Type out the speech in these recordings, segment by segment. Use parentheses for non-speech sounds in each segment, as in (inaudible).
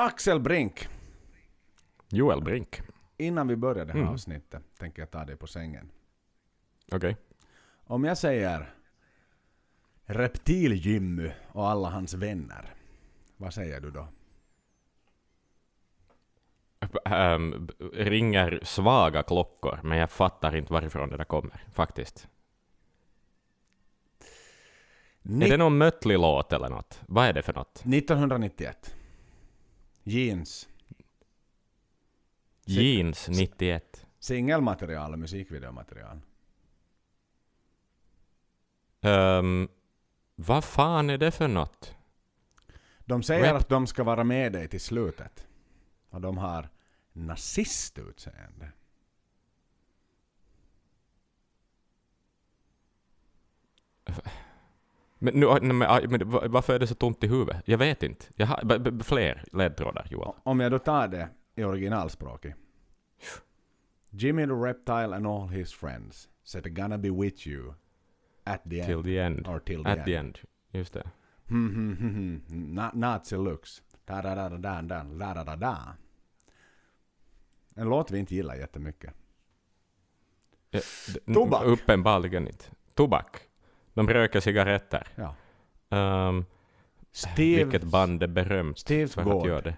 Axel Brink. Joel Brink. Innan vi börjar det här Mm. avsnittet tänker jag ta dig på sängen. Okej. Om jag säger Reptil-Jimmy och alla hans vänner. Vad säger du då? B- ringer svaga klockor, men jag fattar inte varifrån det där kommer, faktiskt. Ni- Är det någon Mötley-låt eller något? Vad är det för något? 1991. Jeans. Jeans 91. Singelmaterial och musikvideomaterial. Um, vad fan är det för något? De säger Rap- att de ska vara med dig till slutet. Och de har nazistutseende. Men, nu, nej, men, men va- varför är det så tomt i huvudet? Jag vet inte. Jag har b- b- fler ledtrådar, Joel. Om jag då tar det i originalspråket. Jimmy the Reptile and all his friends said they're gonna be with you at the end. Till the end. Or till the At end. the end. Just det. Hmm, hmm, hmm. Na- Nazi looks. Da, da, da, da, da, da, da, da, da, da. En låt vi inte gillar jättemycket. Eh, d- Tobak. Uppenbarligen inte. Tobak. De röker cigaretter. Ja. Um, Steve, vilket band är berömt Steve's för Gård. att göra det?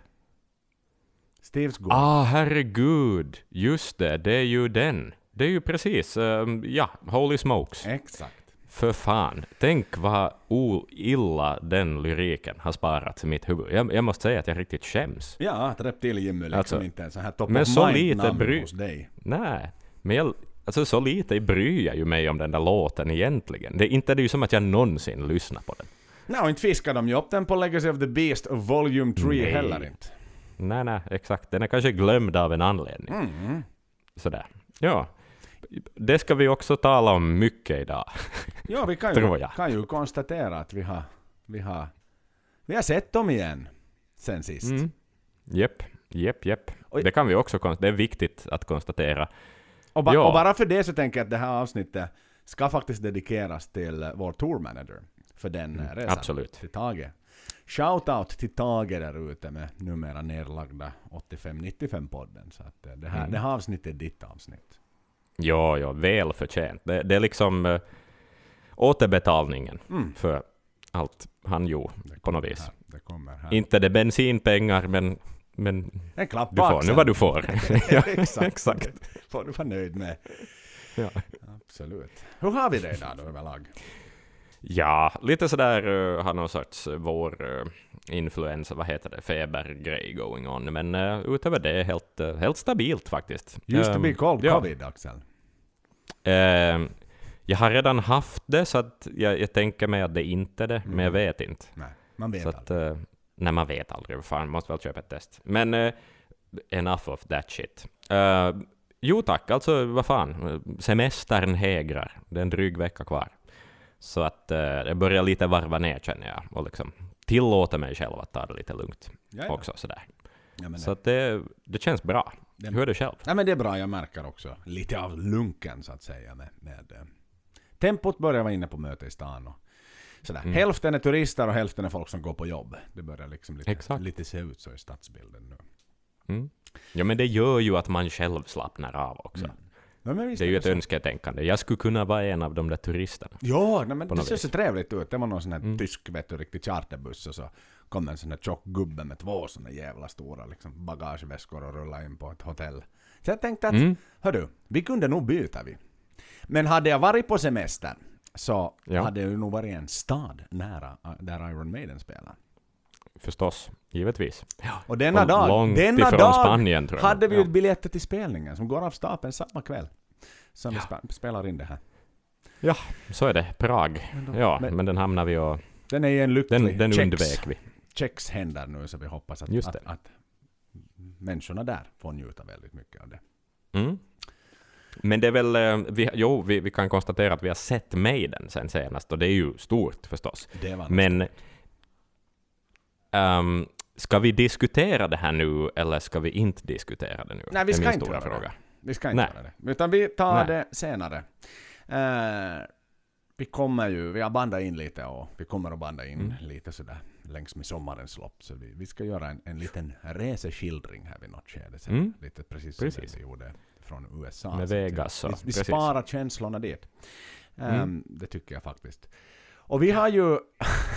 Steve's Gård. Ah, herregud! Just det, det är ju den. Det är ju precis, ehm, ja, Holy Smokes. Exakt. För fan. Tänk vad illa den lyriken har sparats i mitt huvud. Jag, jag måste säga att jag riktigt skäms. Ja, att Reptil-Jimmy liksom Alltså, inte är så här top men of så mind lite namn bry- hos dig. Nej, men jag, alltså så lite bryr jag ju mig om den där låten egentligen. Det, inte är det ju som att jag någonsin lyssnar på den. Nej, och inte fiskar de ju upp den på Legacy of the Beast Volume 3 Nej. heller inte. Nej, nej, exakt. Den är kanske glömd av en anledning. Mm. Sådär. Ja. Det ska vi också tala om mycket idag. Ja, vi kan (laughs) ju, kan ju konstatera att vi har, vi har, vi har sett dem igen sen sist. Mm. Jepp, jepp, jepp. Oj. Det kan vi också konstatera. Det är viktigt att konstatera. Och, ba- och bara för det så tänker jag att det här avsnittet ska faktiskt dedikeras till eh, vår tourmanager för den mm, resan. absolut. Till Tage. Shoutout till Tage där ute med numera nedlagda 85-95-podden. Så att eh, det här, Mm. det här avsnittet är ditt avsnitt. Ja, ja, väl förtjänt. Det, det är liksom eh, återbetalningen Mm. för allt han gjorde på något vis. Här, det. Inte det bensinpengar, men, men en klapp du får nu vad du får. (laughs) ja, exakt. exakt. får du vara nöjd med. Ja. Absolut. Hur har vi det idag då överlag? Ja, lite sådär uh, har någon sorts uh, vår uh, influensa, vad heter det, febergrej going on. Men uh, utöver det helt, uh, helt stabilt faktiskt. Used to Ehm, be called ja. covid, Axel. Ehm, jag har redan haft det, så att jag, jag tänker mig att det inte är det, men jag vet inte. Nej, man vet Så aldrig. att, nej, man vet aldrig. Fan, måste väl köpa ett test. Men uh, enough of that shit. Uh, jo tack, alltså vad fan. Semestern hägrar. Det är en dryg vecka kvar. Så att uh, det börjar lite varva ner känner jag. Och liksom tillåter mig själv att ta det lite lugnt Ja, ja. också. Sådär. Ja, Så att det, det känns bra. Det- Hur är det själv? Nej men det är bra, jag märker också lite av lunken så att säga med, med Tempot börjar vara inne på möte i stan och sådär. Mm. Hälften är turister och hälften är folk som går på jobb. Det börjar liksom lite, Exakt. lite se ut så i stadsbilden nu. Mm. Ja, men det gör ju att man själv slappnar av också. Mm. Ja, Det är ju ett så. önsketänkande. Jag skulle kunna vara en av de där turisterna. Ja, nej, men det ser vis. så trevligt ut. Det var någon sån här Mm. tysk, vet du, riktig charterbuss och så kom en sån här tjock gubbe med två såna jävla stora liksom, bagageväskor och rulla in på ett hotell. Så jag tänkte att, Mm. hördu, vi kunde nog byta vi. Men hade jag varit på semestern så Ja. hade det nog varit en stad nära äh, där Iron Maiden spelar. Förstås, givetvis. Och denna Och dag, långt denna ifrån dag Spanien, tror jag. hade vi Ja. ju biljetter till spelningen som går av stapeln samma kväll. Som vi spe- spelar in det här. Så är det. Prag. Ja, Men- men, den hamnar vi och... Den är i en lycklig Den, den undvek vi. Czechs händer nu så vi hoppas att, att, att människorna där får njuta väldigt mycket av det. Mm. Men det är väl... eh, Vi, jo, vi, vi kan konstatera att vi har sett Maiden sen senast och det är ju stort förstås. Det var Men... ehm, ska vi diskutera det här nu eller ska vi inte diskutera det nu? Nej, vi ska inte göra det. fråga. Vi ska inte Nej. göra det. Utan vi tar Nej. det senare. Eh, vi kommer ju, vi har bandat in lite och vi kommer att banda in Mm. lite sådär längs med sommarens lopp. Så vi, vi ska göra en, en liten reseskildring här vid något skede. sen. Mm. Lite precis som Precis. det vi gjorde från USA. Med Så att Vegas och- Vi, vi precis. sparar känslorna dit. Ehm, Mm. Det tycker jag faktiskt. Och vi har ju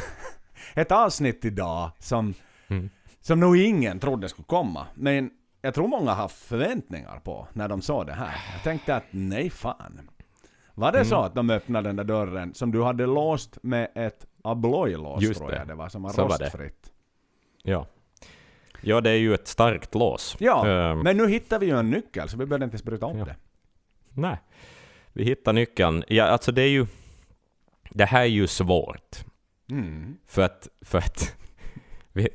(laughs) ett avsnitt idag som, Mm. som nog ingen trodde skulle komma. Men jag tror många har förväntningar på när de såg det här. Jag tänkte att nej fan. Var det så Mm. att de öppnade den där dörren som du hade låst med ett abloylås tror det. jag det var, som var Så var det. rostfritt. Ja. Ja, det är ju ett starkt lås. Ja, Ehm, men nu hittar vi ju en nyckel så vi behöver inte ens bryta upp Ja. det. Nej. Vi hittar nyckeln. Ja, alltså det är ju... Det här är ju svårt. Mm. För att... För att (laughs) vi,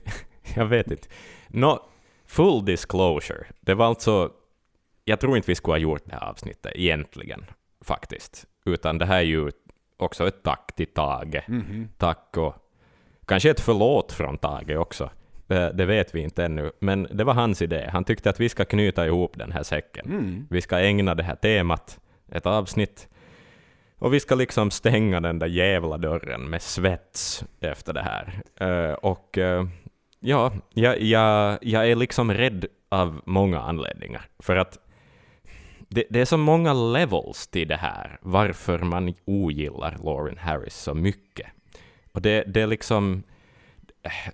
jag vet inte. No, full disclosure. Det var alltså... Jag tror inte vi skulle ha gjort det här avsnittet egentligen, faktiskt. Utan det här är ju också ett tack till Tage. Mhm. Tack och kanske ett förlåt från Tage också. Det, det vet vi inte ännu. Men det var hans idé. Han tyckte att vi ska knyta ihop den här säcken. Mm. Vi ska ägna det här temat ett avsnitt. Och vi ska liksom stänga den där jävla dörren med svets efter det här. Eh, och eh, ja, jag, jag, jag är liksom rädd av många anledningar. För att det, det är så många levels till det här, varför man ogillar Lauren Harris så mycket. Och det, det är liksom...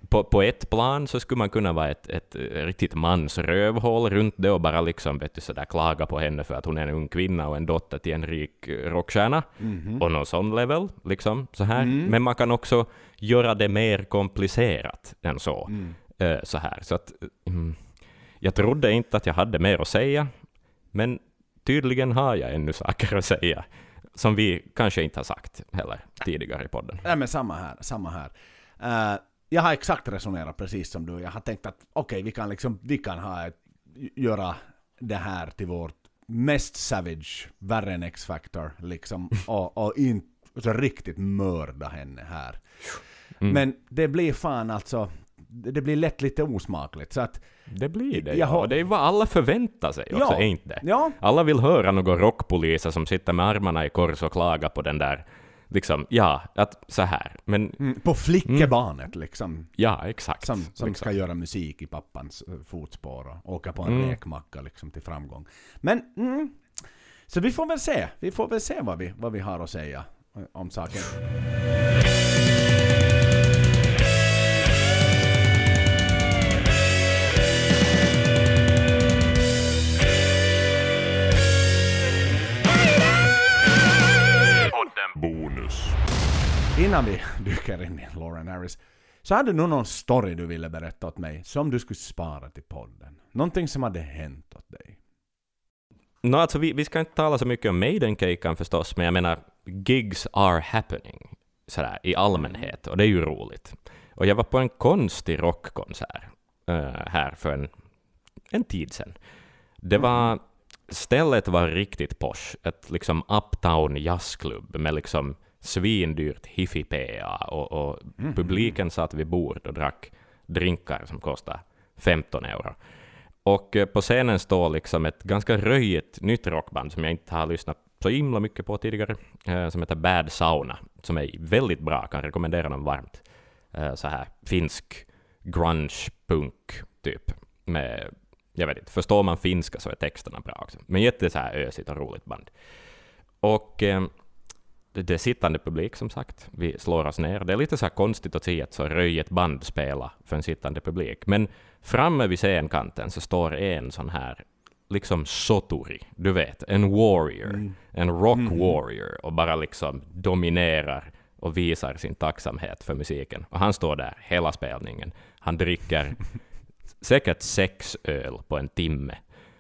På, på ett plan så skulle man kunna vara ett, ett riktigt mansrövhål runt det och bara liksom, vet du, sådär klaga på henne för att hon är en ung kvinna och en dotter till en rik eh, rockstjärna. Mhm. Och någon sån level, liksom, så här. Mm. Men man kan också göra det mer komplicerat än så. Mm. Eh, så här. Så att, mm, jag trodde inte att jag hade mer att säga, men tydligen har jag ännu saker att säga som vi kanske inte har sagt heller tidigare i podden. Nej men samma här, samma här. Eh, jag har exakt resonerat precis som du. Jag har tänkt att okej, vi kan liksom, vi kan ha ett, göra det här till vårt mest savage, värre än X-Factor liksom. (laughs) Och, och inte så riktigt mörda henne här. Mm. Men det blir fan alltså, det blir lätt lite osmakligt. Så att, Det blir det, ja. har- det är vad alla förväntar sig också, Ja. inte ja, Alla vill höra några rockpoliser som sitter med armarna i kors och klagar på den där, liksom, ja, att så här. Men mm, på flickebarnet liksom. ja, exakt. Som, som liksom. ska göra musik i pappans eh, fotspår och åka på en Mm. räkmacka liksom till framgång. Men, mm, så vi får väl se. Vi får väl se vad vi, vad vi har att säga eh, om saken. Bonus. Innan vi (laughs) dyker in i Lauren Harris, så hade du någon story du ville berätta åt mig som du skulle spara till podden? Någonting som hade hänt åt dig? No, alltså vi, vi ska inte tala så mycket om Maiden-caken förstås, men jag menar, gigs are happening sådär i allmänhet, och det är ju roligt. Och jag var på en konstig rockkonsert eh, här för en, en tid sedan. Det var, stället var riktigt posh, ett liksom uptown jazzklubb med liksom svindyrt hifi-PA och, och Mhm. publiken satt vid bord och drack drinkar som kostade 15 euro. Och eh, på scenen står liksom ett ganska röjigt nytt rockband som jag inte har lyssnat så himla mycket på tidigare, eh, som heter Bad Sauna, som är väldigt bra, kan rekommendera dem varmt. Eh, så här finsk grunge-punk, typ. Med, jag vet inte, förstår man finska så är texterna bra också. Men jätte så här ösigt och roligt band. Och det, är sittande publik som sagt. Vi slår oss ner. Det är lite så konstigt att se ett så röjigt band spela för en sittande publik. Men framme vid scenkanten så står en sån här liksom soturi, du vet, en warrior, Mm. en rock Mhm. warrior och bara liksom dominerar och visar sin tacksamhet för musiken. Och han står där hela spelningen. Han dricker säkert sex öl på en timme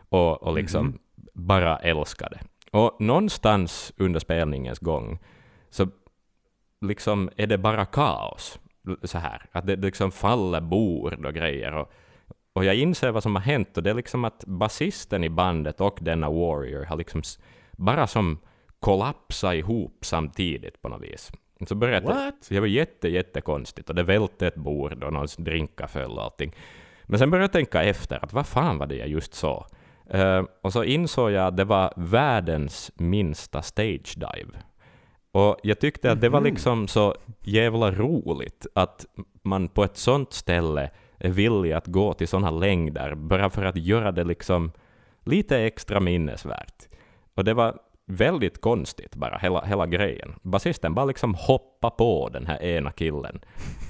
och, och liksom Mhm. bara älskar det. Och någonstans under spelningens gång så liksom är det bara kaos. Så här, att det liksom faller bord och grejer. Och, och jag inser vad som har hänt och det är liksom att basisten i bandet och denna Warrior har liksom bara som kollapsat ihop samtidigt på något vis. Så började det, What? det var jätte, jättekonstigt och det välte ett bord och någons drinkar föll och allting. Men sen började jag tänka efter, att vad fan var det jag just sa? Eh, och så insåg jag att det var världens minsta stage dive. Och jag tyckte att det var Mhm. liksom så jävla roligt att man på ett sånt ställe är villig att gå till såna längder bara för att göra det liksom lite extra minnesvärt. Och det var väldigt konstigt bara, hela, hela grejen. Basisten bara liksom hoppa på den här ena killen.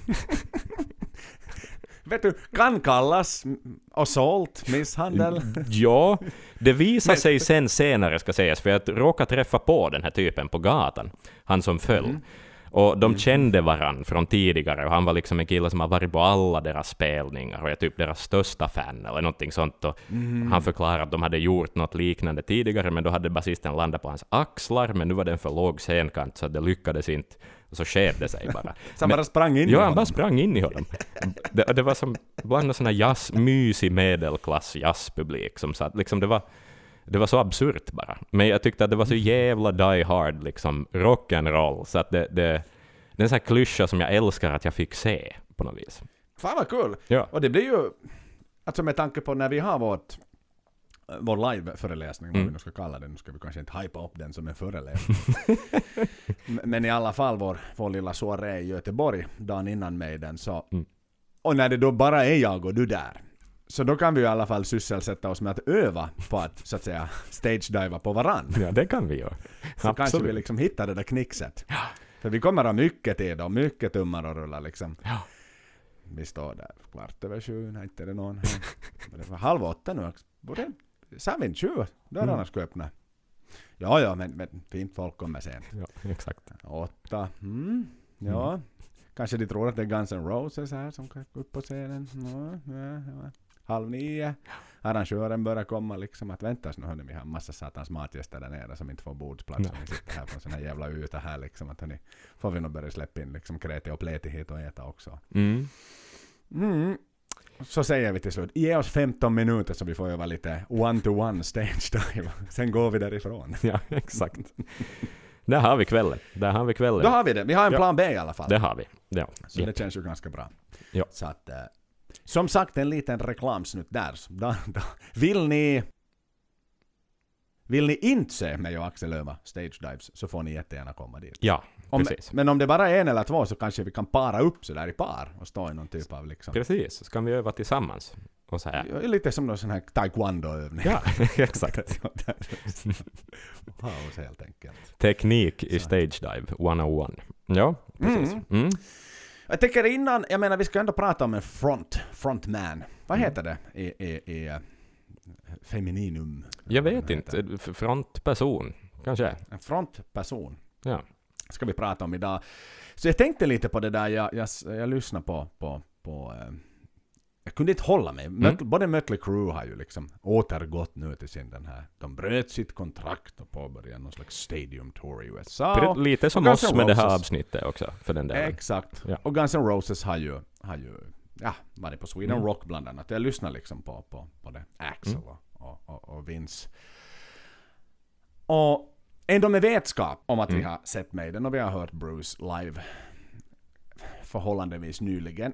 (laughs) Vet du, kan kallas assault, misshandel. (laughs) Ja, det visar sig sen senare ska sägas, för jag råkade träffa på den här typen på gatan, han som föll. Mm. Och de kände varann från tidigare, och han var liksom en kille som har varit på alla deras spelningar, och är typ deras största fan, eller någonting sånt. Och Mm. Han förklarade att de hade gjort något liknande tidigare, men då hade basisten landat på hans axlar, men nu var det en för låg scenkant, så det lyckades inte. Och så skedde det sig bara. Så han bara sprang in i Ja, han honom. bara sprang in i honom. Det, det var som bland en sån här jazz, mysig medelklass jazzpublik som satt, liksom det var, det var så absurt bara. Men jag tyckte att det var så jävla die hard, liksom rock'n'roll, så att det, det, det är en sån här klyscha som jag älskar att jag fick se på något vis. Fan vad kul! Ja. Och det blir ju, alltså med tanke på när vi har vårt, vår live-föreläsning, vad Mm. vi nu ska kalla den, nu ska vi kanske inte hypa upp den som en föreläsning. (laughs) Men i alla fall vår, vår lilla soaré i Göteborg, dagen innan mig den så, Mm. och när det då bara är jag och du där, så då kan vi i alla fall sysselsätta oss med att öva på att, så att säga, stage-diva på varann. Ja, det kan vi göra. Så kanske vi liksom hittar det där knixet. För vi kommer ha mycket tid och mycket tummar och rullar liksom. Ja. Vi står där kvart över sju, inte är det någon Det var halv åtta nu. Borde, sa vi inte sju? Dörrarna Mm. ska öppna. Ja, ja, men, men fint folk kommer sent. Ja, (laughs) exakt. Åtta, mm, ja. Kanske de tror att det är Guns N' Roses här som ska gå upp på scenen. Ja, ja, ja. Halv nio. Arrangören börjar komma liksom att väntas nu hörni, vi har massa satans matgäster där nere som inte får bordsplats. Och ni sitter här på en sån här jävla yta här liksom att hörni, får vi nog börja släppa in liksom kreti och pleti hit och äta också. Mm. Mm. Så säger vi till slut, ge oss 15 minuter så vi får öva lite one-to-one stage dive. Sen går vi därifrån. (laughs) Ja, exakt. Där har vi kvällen. Där har vi kvällen. Då har vi det, vi har en Ja. plan B i alla fall. Det har vi. Ja. Så Ja. det känns ju ganska bra. Ja. Så att, eh, som sagt, en liten reklamsnutt där. Då, då, vill ni vill ni inte se mig och Axel öva stage dives så får ni jättegärna komma dit. ja, Om, precis. men om det bara är en eller två så kanske vi kan para upp så där i par och stå i någon typ av liksom... Precis, så kan vi öva tillsammans. Och så här. Ja, Lite som någon sån här taekwondo-övning. Ja, (laughs) exakt. (laughs) Paus helt enkelt. Teknik i stage dive 101. Ja, precis. Mm. Mm. Jag tänker innan, jag menar vi ska ändå prata om en front, frontman. Vad Mm. heter det i, i, i femininum? Jag vet inte. Frontperson, kanske? En frontperson Ja. Ska vi prata om idag. Så jag tänkte lite på det där, jag, jag, jag lyssnade på, på, på eh, jag kunde inte hålla mig. Möt, Både Mötley Crüe har ju liksom återgått nu till sin den här, de bröt sitt kontrakt och påbörjade någon slags stadium tour i USA. Lite som oss med det här avsnittet också, för den delen. Exakt. Ja. Och Guns N' Roses har ju, har ju ja, varit på Sweden Mm. Rock bland annat. Jag lyssnar liksom på, på, på det. Axel Mm. och, och, och Vince. Och ändå med vetskap om att vi Mm. har sett Maiden och vi har hört Bruce live förhållandevis nyligen.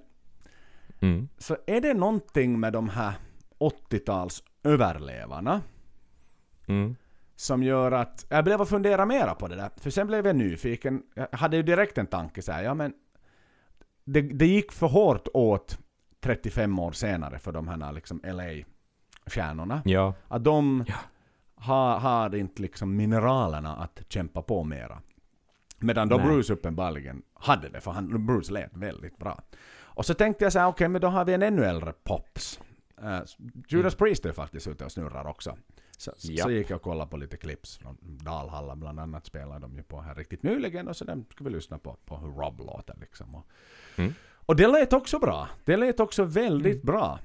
Mm. Så är det någonting med de här 80-tals överlevarna Mm. som gör att jag blev att fundera mera på det där. För sen blev jag nyfiken. Jag hade ju direkt en tanke så här, ja men det, det gick för hårt åt 35 år senare för de här liksom LA-stjärnorna. Ja. Att de Ja. Har, har inte liksom mineralerna att kämpa på mera. Medan då Nej. Bruce uppenbarligen hade det, för han, Bruce lät väldigt bra. Och så tänkte jag så här, okej men då har vi en ännu äldre Pops. Uh, Judas Priest är faktiskt ute och snurrar också. Så, Ja. så gick jag och kollade på lite clips från Dalhalla bland annat spelade de ju på här riktigt nyligen och så den ska vi lyssna på, på hur Rob låter liksom. Och, Mm. och det lät också bra. Det lät också väldigt bra.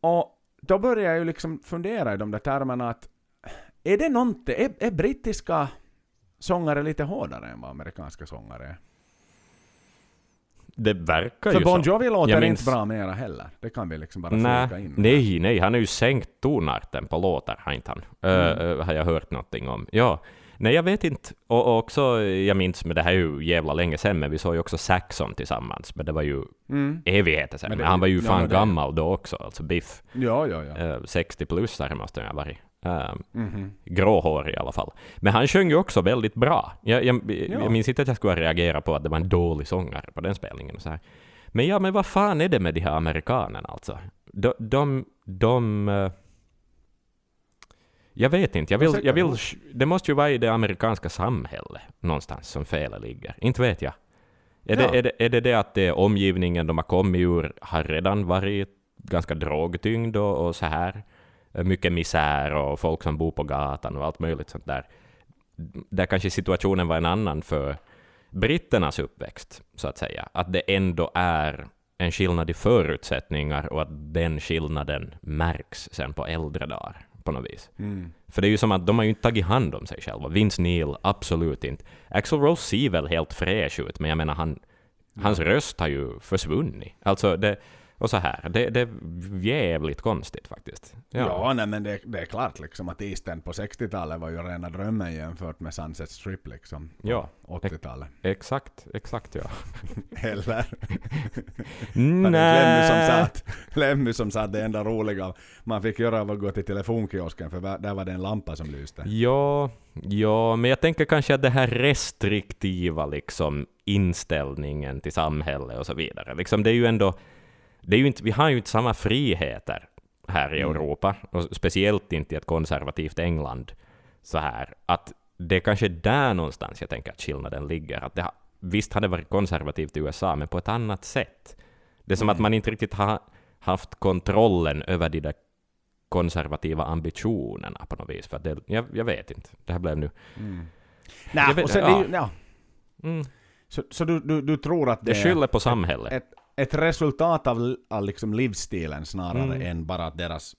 Och då började jag ju liksom fundera i de där termerna att är det någonting, är, är brittiska sångare lite hårdare än vad amerikanska sångare är? Det verkar För ju Bon så. Jovi låter Jag inte minns- bra mera heller. Det kan vi liksom bara Nej, flika in. nej, nej, han har ju sänkt tonarten på låtar, har inte han? Mm. Uh, har jag hört någonting om. Ja. Nej, jag vet inte. Och, också, jag minns, men det här är ju jävla länge sedan, men vi såg ju också Saxon tillsammans, men det var ju Mm. evigheter sedan. Men Men, det- han var ju ja, fan det- gammal då också, alltså Biff. Ja, ja, ja. Uh, 60 plus där måste han ha varit. Um, Mhm. gråhårig i alla fall. Men han sjöng ju också väldigt bra. Jag, jag, Ja. jag minns inte att jag skulle reagera på att det var en dålig sångare på den spelningen. Och så här. Men ja, men vad fan är det med de här amerikanerna alltså? De... de, de eh, jag vet inte. Jag vill, jag vill, det måste ju vara i det amerikanska samhället någonstans som felet ligger. Inte vet jag. Är, Ja. det, är, det, är det det att det omgivningen de har kommit ur har redan varit ganska drogtyngd och, och så här? Mycket misär och folk som bor på gatan och allt möjligt sånt där. Där kanske situationen var en annan för britternas uppväxt, så att säga. Att det ändå är en skillnad i förutsättningar och att den skillnaden märks sen på äldre dagar på något vis. Mm. För det är ju som att de har ju inte tagit hand om sig själva. Vince Neil, absolut inte. Axl Rose ser väl helt fräsch ut, men jag menar han, hans röst har ju försvunnit. Alltså det, och så här, det, det är jävligt konstigt faktiskt. Ja, nej, men det, det är klart liksom att East End på 60-talet var ju rena drömmen jämfört med Sunset Strip liksom. På Ja. 80-talet. Exakt, exakt ja. (laughs) Eller? (laughs) Lemmy som Nej. sa att, Lemmy som sa att det enda roliga man fick göra var att gå till telefonkiosken för där var det en lampa som lyste. Ja, ja, men jag tänker kanske att det här restriktiva liksom inställningen till samhället och så vidare. Liksom det är ju ändå, det är ju inte, vi har ju inte samma friheter här i Mm. Europa, och speciellt inte i ett konservativt England. Så här, att det är kanske där någonstans jag tänker att skillnaden ligger. Att det har, visst har det varit konservativt i USA, men på ett annat sätt. Det är som Mm. att man inte riktigt har haft kontrollen över de där konservativa ambitionerna på något vis. För det, jag, jag vet inte. Det här blev nu... Mm. Jag Nej, vet- och sen, ja. det är ju, ja. Mm, Så, så du, du, du tror att det, det skyller på samhället. ett, ett resultat av, av liksom livsstilen snarare Mm. än bara att deras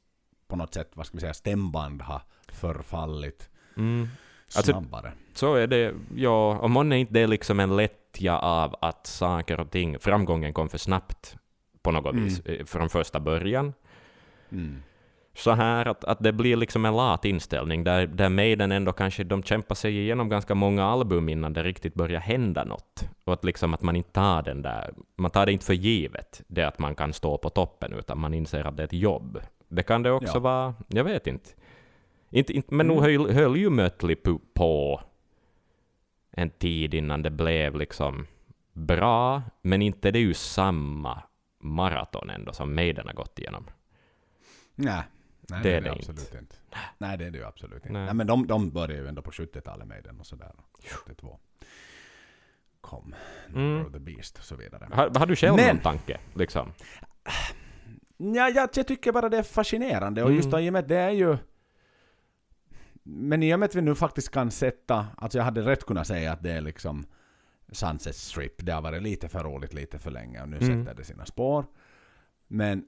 på något sätt, vad ska vi säga, stämband har förfallit Mm. Alltså- snabbare. Så är det, ja, och månne inte det är liksom en lättja av att saker och ting, framgången kom för snabbt på något Mm. vis eh, från första början. Mm. Så här att, att det blir liksom en lat inställning där, där Maiden ändå kanske, de kämpar sig igenom ganska många album innan det riktigt börjar hända något. Och att liksom att man inte tar den där, man tar det inte för givet, det att man kan stå på toppen, utan man inser att det är ett jobb. Det kan det också Ja. vara, jag vet inte. inte, inte men nog Mm. höll, höll ju Mötley på en tid innan det blev liksom bra, men inte det är ju samma maraton ändå som Maiden har gått igenom. Nej. Nej, Det det, är det absolut inte. Nej, det är det ju absolut inte. Nej. Nej. men de, de började ju ändå på 70-talet med den och sådär. 72. Kom. Mm. Of the Beast och så vidare. Har, har du själv Men- någon tanke? Liksom? Ja, jag, jag tycker bara det är fascinerande och just Mm. i och med det är ju... Men i och med att vi nu faktiskt kan sätta... Alltså jag hade rätt kunnat säga att det är liksom Sunset Strip. Det har varit lite för roligt lite för länge och nu Mm. sätter det sina spår. Men,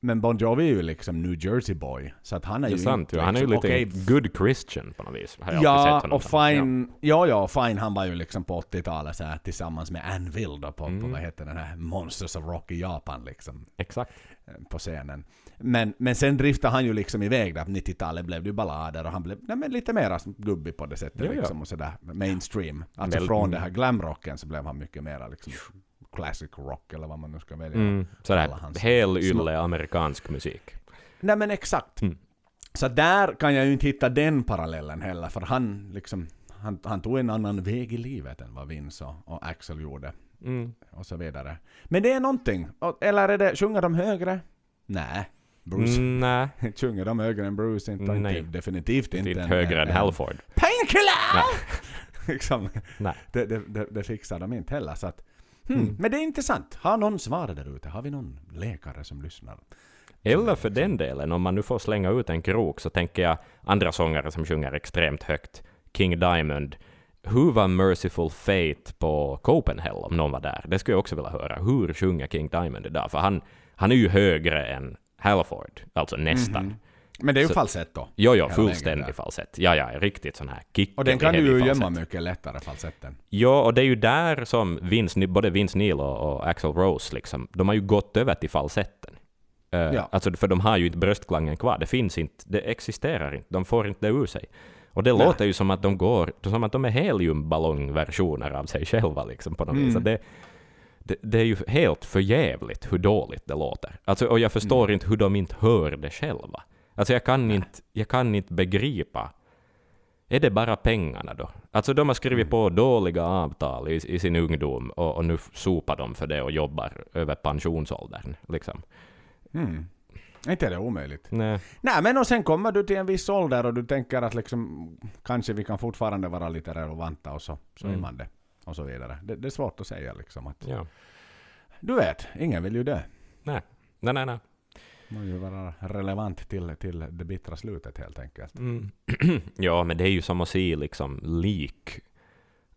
men Bon Jovi är ju liksom New Jersey boy. Så att han är Det är ju sant inte ju. Han är ju liksom, lite okej, good Christian på något vis. Har jag Ja, och. Fine, ja. ja, Fine han var ju liksom på 80-talet så här, tillsammans med Anvil då på, på Mm. vad heter den här Monsters of Rock i Japan liksom Ja, exakt. eh, på scenen. Men, men sen driftade han ju liksom iväg där på 90-talet blev det ju ballader och han blev nej, men lite mera gubbig på det sättet Ja, ja. liksom och sådär mainstream. Alltså Väl- från det här glamrocken så blev han mycket mera liksom classic rock eller vad man nu ska välja. Mm, sådär helylle amerikansk musik. Nej men exakt. Mm. Så där kan jag ju inte hitta den parallellen heller för han liksom han, han tog en annan väg i livet än vad Vince och, och Axel gjorde. Mm. Och så vidare. Men det är någonting. Eller är det, sjunger de högre? Nej. Bruce. Mm, nej, (laughs) Sjunger de högre än Bruce? Inte, Nej. inte, definitivt inte, inte. högre än Halford. Painkiller! (laughs) Liksom, det, det, det, det fixar de inte heller. Så att. Mm. Men det är intressant. Har någon svar där ute? Har vi någon läkare som lyssnar? Eller för den delen, om man nu får slänga ut en krok, så tänker jag andra sångare som sjunger extremt högt. King Diamond. Hur var Merciful Fate på Copenhagen om någon var där? Det skulle jag också vilja höra. Hur sjunger King Diamond idag? För han, han är ju högre än Halford, alltså nästan. Mhm. Men det är ju Så- falsett då. Jo, jo, fullständig falsett. Ja, ja, riktigt sån här kick. Och den kan du ju gömma mycket lättare, falsetten. Ja, och det är ju där som Vince, både Vince Neil och, och Axl Rose, liksom, de har ju gått över till falsetten. Eh, Ja. Alltså, för de har ju inte bröstklangen kvar. Det finns inte, det existerar inte. De får inte det ur sig. Och det Nej. låter ju som att de går, som att de är heliumballongversioner av sig själva liksom på något Mm. vis. Det, det, det är ju helt förjävligt hur dåligt det låter. Alltså, och jag förstår Mm. inte hur de inte hör det själva. Alltså jag kan, inte, jag kan inte begripa. Är det bara pengarna då? Alltså de har skrivit Mm. på dåliga avtal i, i sin ungdom och, och nu sopar de för det och jobbar över pensionsåldern. Liksom. Mm. Inte är det omöjligt. Nej. Nej men och sen kommer du till en viss ålder och du tänker att liksom kanske vi kan fortfarande vara lite relevanta och så, så är Mm. man det. Och så vidare. Det, det är svårt att säga liksom att Ja. du vet, ingen vill ju dö. Nej. Nej, nej, nej. Man ju vara relevant till, till det bittra slutet helt enkelt. Mm. (clears throat) ja, men det är ju som att se liksom lik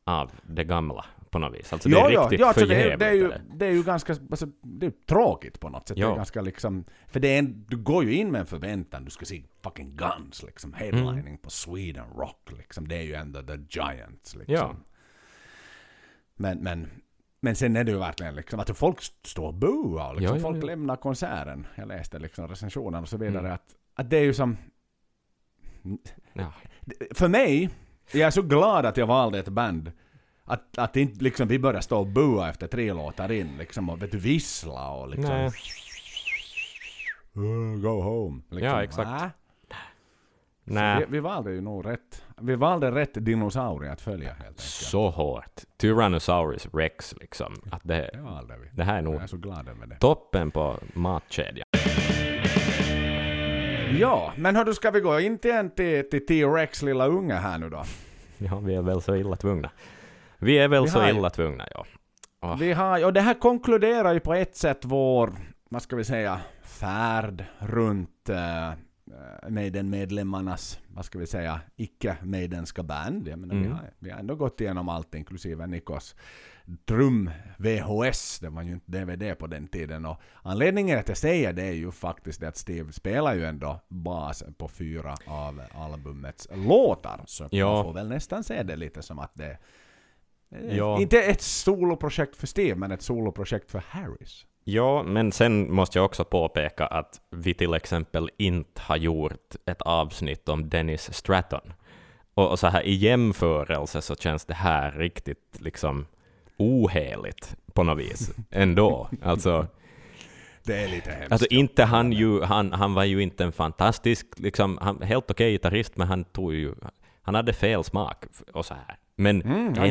av det gamla på något vis. Alltså det är riktigt alltså det, är, det, är ju, det. är ju ganska alltså, det är tråkigt på något sätt. Det är ganska liksom, för det är en, du går ju in med en förväntan, du ska se fucking Guns liksom, headlining Mm. på Sweden Rock liksom. Det är ju ändå the Giants liksom. Ja. Men, men, men sen är det ju verkligen liksom att folk står och buar liksom, Ja, ja, folk lämnar konserten. Jag läste liksom recensionen och så vidare. Mm. Att, att det är ju som... För mig, jag är så glad att jag valde ett band. Att, att inte liksom vi börjar stå och bua efter tre låtar in liksom och vet du vissla och liksom... Nej. Go home. Liksom. Ja, exakt. Vi, vi valde ju nog rätt. Vi valde rätt dinosaurie att följa helt enkelt. Så hårt. Tyrannosaurus rex liksom. Att det, Det valde vi. det här är nog Jag är så glad över det. toppen på matkedjan. Ja, men hördu, ska vi gå in till en till, till T-Rex lilla unge här nu då? Ja, vi är väl så illa tvungna. Vi är väl Vi så har illa tvungna, ja. Ah. Vi har, och det här konkluderar ju på ett sätt vår, vad ska vi säga, färd runt uh, Maiden-medlemmarnas, vad ska vi säga, icke-Maidenska band. Jag menar, vi, Mm. har, vi har ändå gått igenom allt, inklusive Nikos Drum VHS, det var ju inte DVD på den tiden. Och anledningen att jag säger det är ju faktiskt det att Steve spelar ju ändå bas på fyra av albumets låtar. Så Ja. man får väl nästan se det lite som att det Eh, Ja. Inte ett soloprojekt för Steve, men ett soloprojekt för Harris. Ja, men sen måste jag också påpeka att vi till exempel inte har gjort ett avsnitt om Dennis Stratton. Och, och så här i jämförelse så känns det här riktigt liksom oheligt på något vis (laughs) ändå. Alltså, Det är lite hemskt. alltså inte han ju, han, han var ju inte en fantastisk, liksom, han, helt okej gitarrist, men han tog ju, han hade fel smak och så här. Men Mm, jag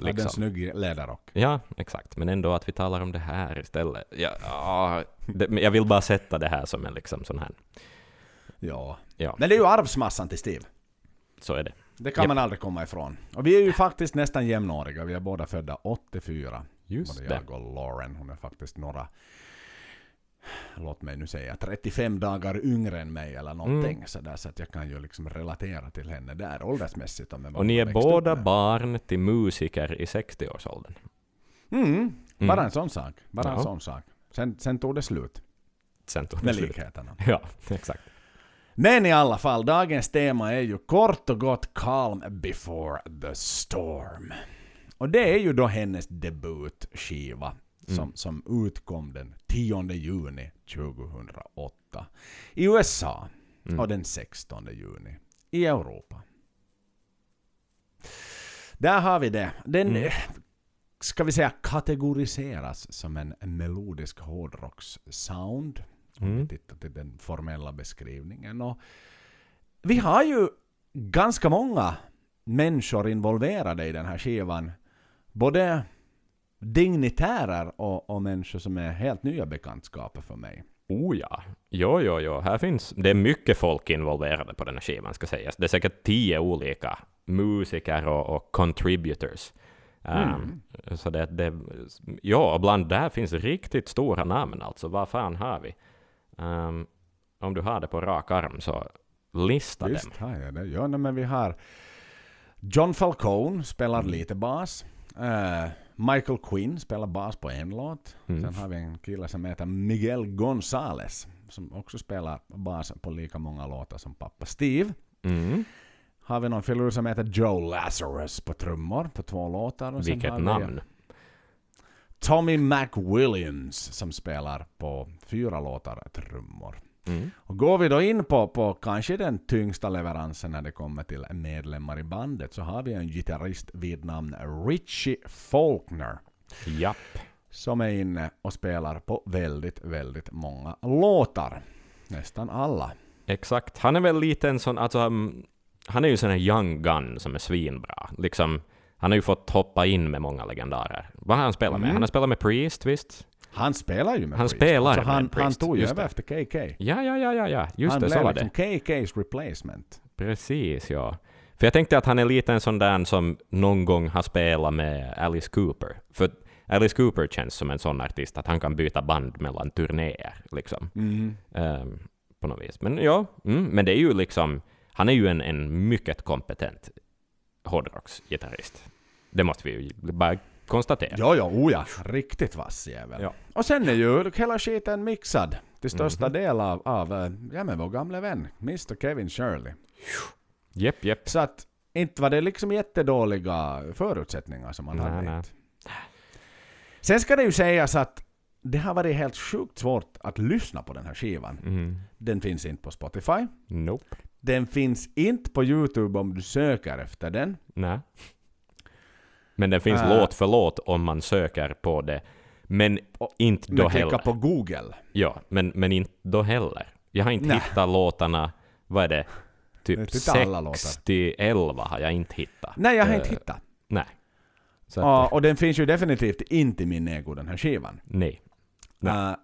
ändå, Hade en liksom. snygg läderrock. Ja, exakt. Men ändå att vi talar om det här istället. Ja, ja, det, jag vill bara sätta det här som en liksom sån här. Ja. Ja, Men det är ju arvsmassan till Steve. så är det. Det kan Japp. man aldrig komma ifrån. Och vi är ju faktiskt nästan jämnåriga. Vi är båda födda 84. Just Både det. jag och Lauren. Hon är faktiskt några, låt mig nu säga, 35 dagar yngre än mig eller någonting. Mm. Så, där, så att jag kan ju liksom relatera till henne där åldersmässigt. Om Och ni är båda barn till musiker i 60-årsåldern. Mm, bara Mm. en sån sak. Bara en Ja. sån sak. Sen, sen tog det slut Sen tog det med slut. likheterna. (laughs) Ja, exakt. Men i alla fall, dagens tema är ju kort och gott Calm before the storm. Och det är ju då hennes debutskiva som, Mm. som utkom den 10 juni 2008 i USA Mm. och den 16 juni i Europa. Där har vi det. Den, Mm. ska vi säga, kategoriseras som en melodisk hårdrockssound. Om vi Mm. tittar till den formella beskrivningen. Och vi har ju ganska många människor involverade i den här skivan. Både dignitärer och, och människor som är helt nya bekantskaper för mig. Oh ja. Jo, jo, jo. Här finns... Det är mycket folk involverade på den här skivan, ska sägas. Det är säkert tio olika musiker och, och contributors. Um, Mm. Så det, det... Ja, och bland där finns riktigt stora namn alltså. Vad fan har vi? Um, om du har det på rak arm så lista dem. Visst har jag det. Ja, men vi har John Falcone spelar Mm. lite bas. Eh, Michael Quinn spelar bas på en låt. Mm. Sen har vi en kille som heter Miguel Gonzales som också spelar bas på lika många låtar som pappa Steve. Mm. Har vi någon filur som heter Joe Lazarus på trummor på två låtar. Och Vilket namn. Tommy McWilliams som spelar på fyra låtar trummor. Mm. Och går vi då in på, på kanske den tyngsta leveransen när det kommer till medlemmar i bandet så har vi en gitarrist vid namn Richie Faulkner Japp. som är inne och spelar på väldigt, väldigt många låtar. Nästan alla. Exakt. Han är väl lite en sån, alltså um, han är ju en sån här young gun som är svinbra. Liksom, han har ju fått hoppa in med många legendarer. Vad har han spelat med? Mm. Han har spelat med Priest, visst? Han spelar ju med Han Priest. spelar alltså, med han, Priest, han tog ju över efter KK. Ja, ja, ja, ja, ja. Just han det, så var liksom det. KK's replacement. Precis, ja. För jag tänkte att han är lite en sån där som någon gång har spelat med Alice Cooper. För Alice Cooper känns som en sån artist att han kan byta band mellan turnéer, liksom. Mm. Ehm, på något vis. Men ja, mm, men det är ju liksom, han är ju en, en mycket kompetent hårdrocksgitarrist. Det måste vi ju bara konstatera. Ja, ja, oh ja. Riktigt vass jävel. Ja. Och sen är ju hela skiten mixad till största Mhm. del av, av eh, ja, men vår gamla vän, Mr Kevin Shirley. Jepp, jepp. Så att inte var det liksom jättedåliga förutsättningar som man Nej, hade. nej. Sen ska det ju sägas att det har varit helt sjukt svårt att lyssna på den här skivan. Mm. Den finns inte på Spotify. Nope. Den finns inte på YouTube om du söker efter den. Nej. Men det finns Äh. låt för låt om man söker på det. Men Och- inte då Men heller. på Google. Ja, men, men inte då heller. Jag har inte Nej. hittat låtarna, vad är det? Typ inte alla låtar. 60-11 har jag inte hittat. Nej, jag har Eh, inte hittat. Nej. Så att, Ja, och den finns ju definitivt inte i min ägo, den här skivan. nej. Nej. Uh,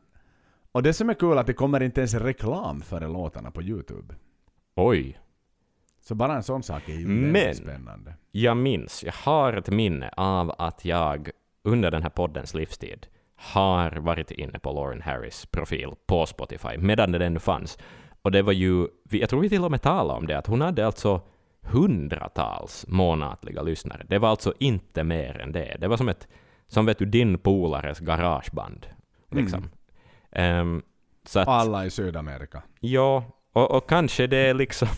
och det som är kul är att det kommer inte ens reklam före låtarna på YouTube. Oj. Så bara en sån sak är ju Men- spännande. Jag minns, jag har ett minne av att jag under den här poddens livstid har varit inne på Lauren Harris profil på Spotify, medan den ännu fanns. Och det var ju, jag tror vi till och med talade om det, att hon hade alltså hundratals månatliga lyssnare. Det var alltså inte mer än det. Det var som ett, som vet du, din polares garageband. Liksom. Ehm, så att, Alla i Sydamerika. Ja, och, och kanske det är liksom...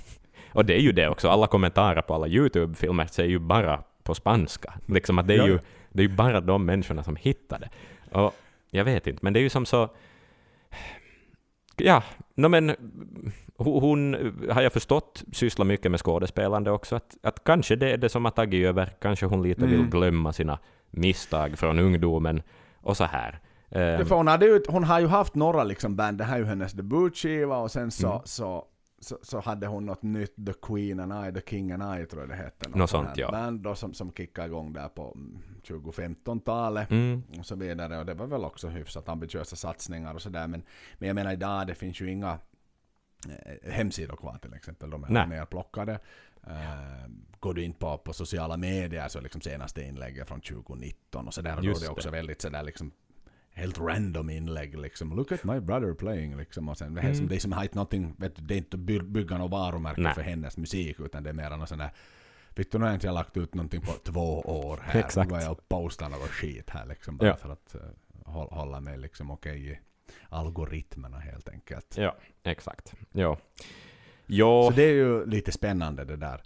Och det är ju det också, alla kommentarer på alla YouTube-filmer säger ju bara på spanska. Liksom att det är ju det är ju bara de människorna som hittar det. Och jag vet inte, men det är ju som så... Ja, no, men hon, har jag förstått, sysslar mycket med skådespelande också. Att, att kanske det är det som har tagit över. Kanske hon lite vill Mm. glömma sina misstag från ungdomen och så här. För hon, hade ju, hon har ju haft några liksom band, det här är ju hennes debutskiva och sen så, Mm. så, så, så hade hon något nytt, The Queen and I, The King and I tror jag det hette. Något sånt sånt, ja. Band då, som, som kickade igång där på mm, 2015-talet. mm, och så vidare. Och det var väl också hyfsat ambitiösa satsningar och sådär. Men, men jag menar idag, det finns ju inga eh, hemsidor kvar till exempel. De är Nej. nerplockade. Eh, går du in på, på sociala medier så liksom senaste inlägget från 2019 och sådär. Och då är Just det. också väldigt sådär liksom helt random inlägg liksom. Look at my brother playing liksom. Och sen det, som, Mm. det är som har någonting, vet du, det är inte att by- bygga något varumärke Nej. för hennes musik utan det är mer någon sån där Vet du, nu har inte jag lagt ut någonting på två år här. Exakt. Nu går jag och postar något skit här liksom. Bara Ja. för att uh, hålla, mig liksom okej i algoritmerna helt enkelt. ja, exakt. Ja. Jo, Så det är ju lite spännande det där.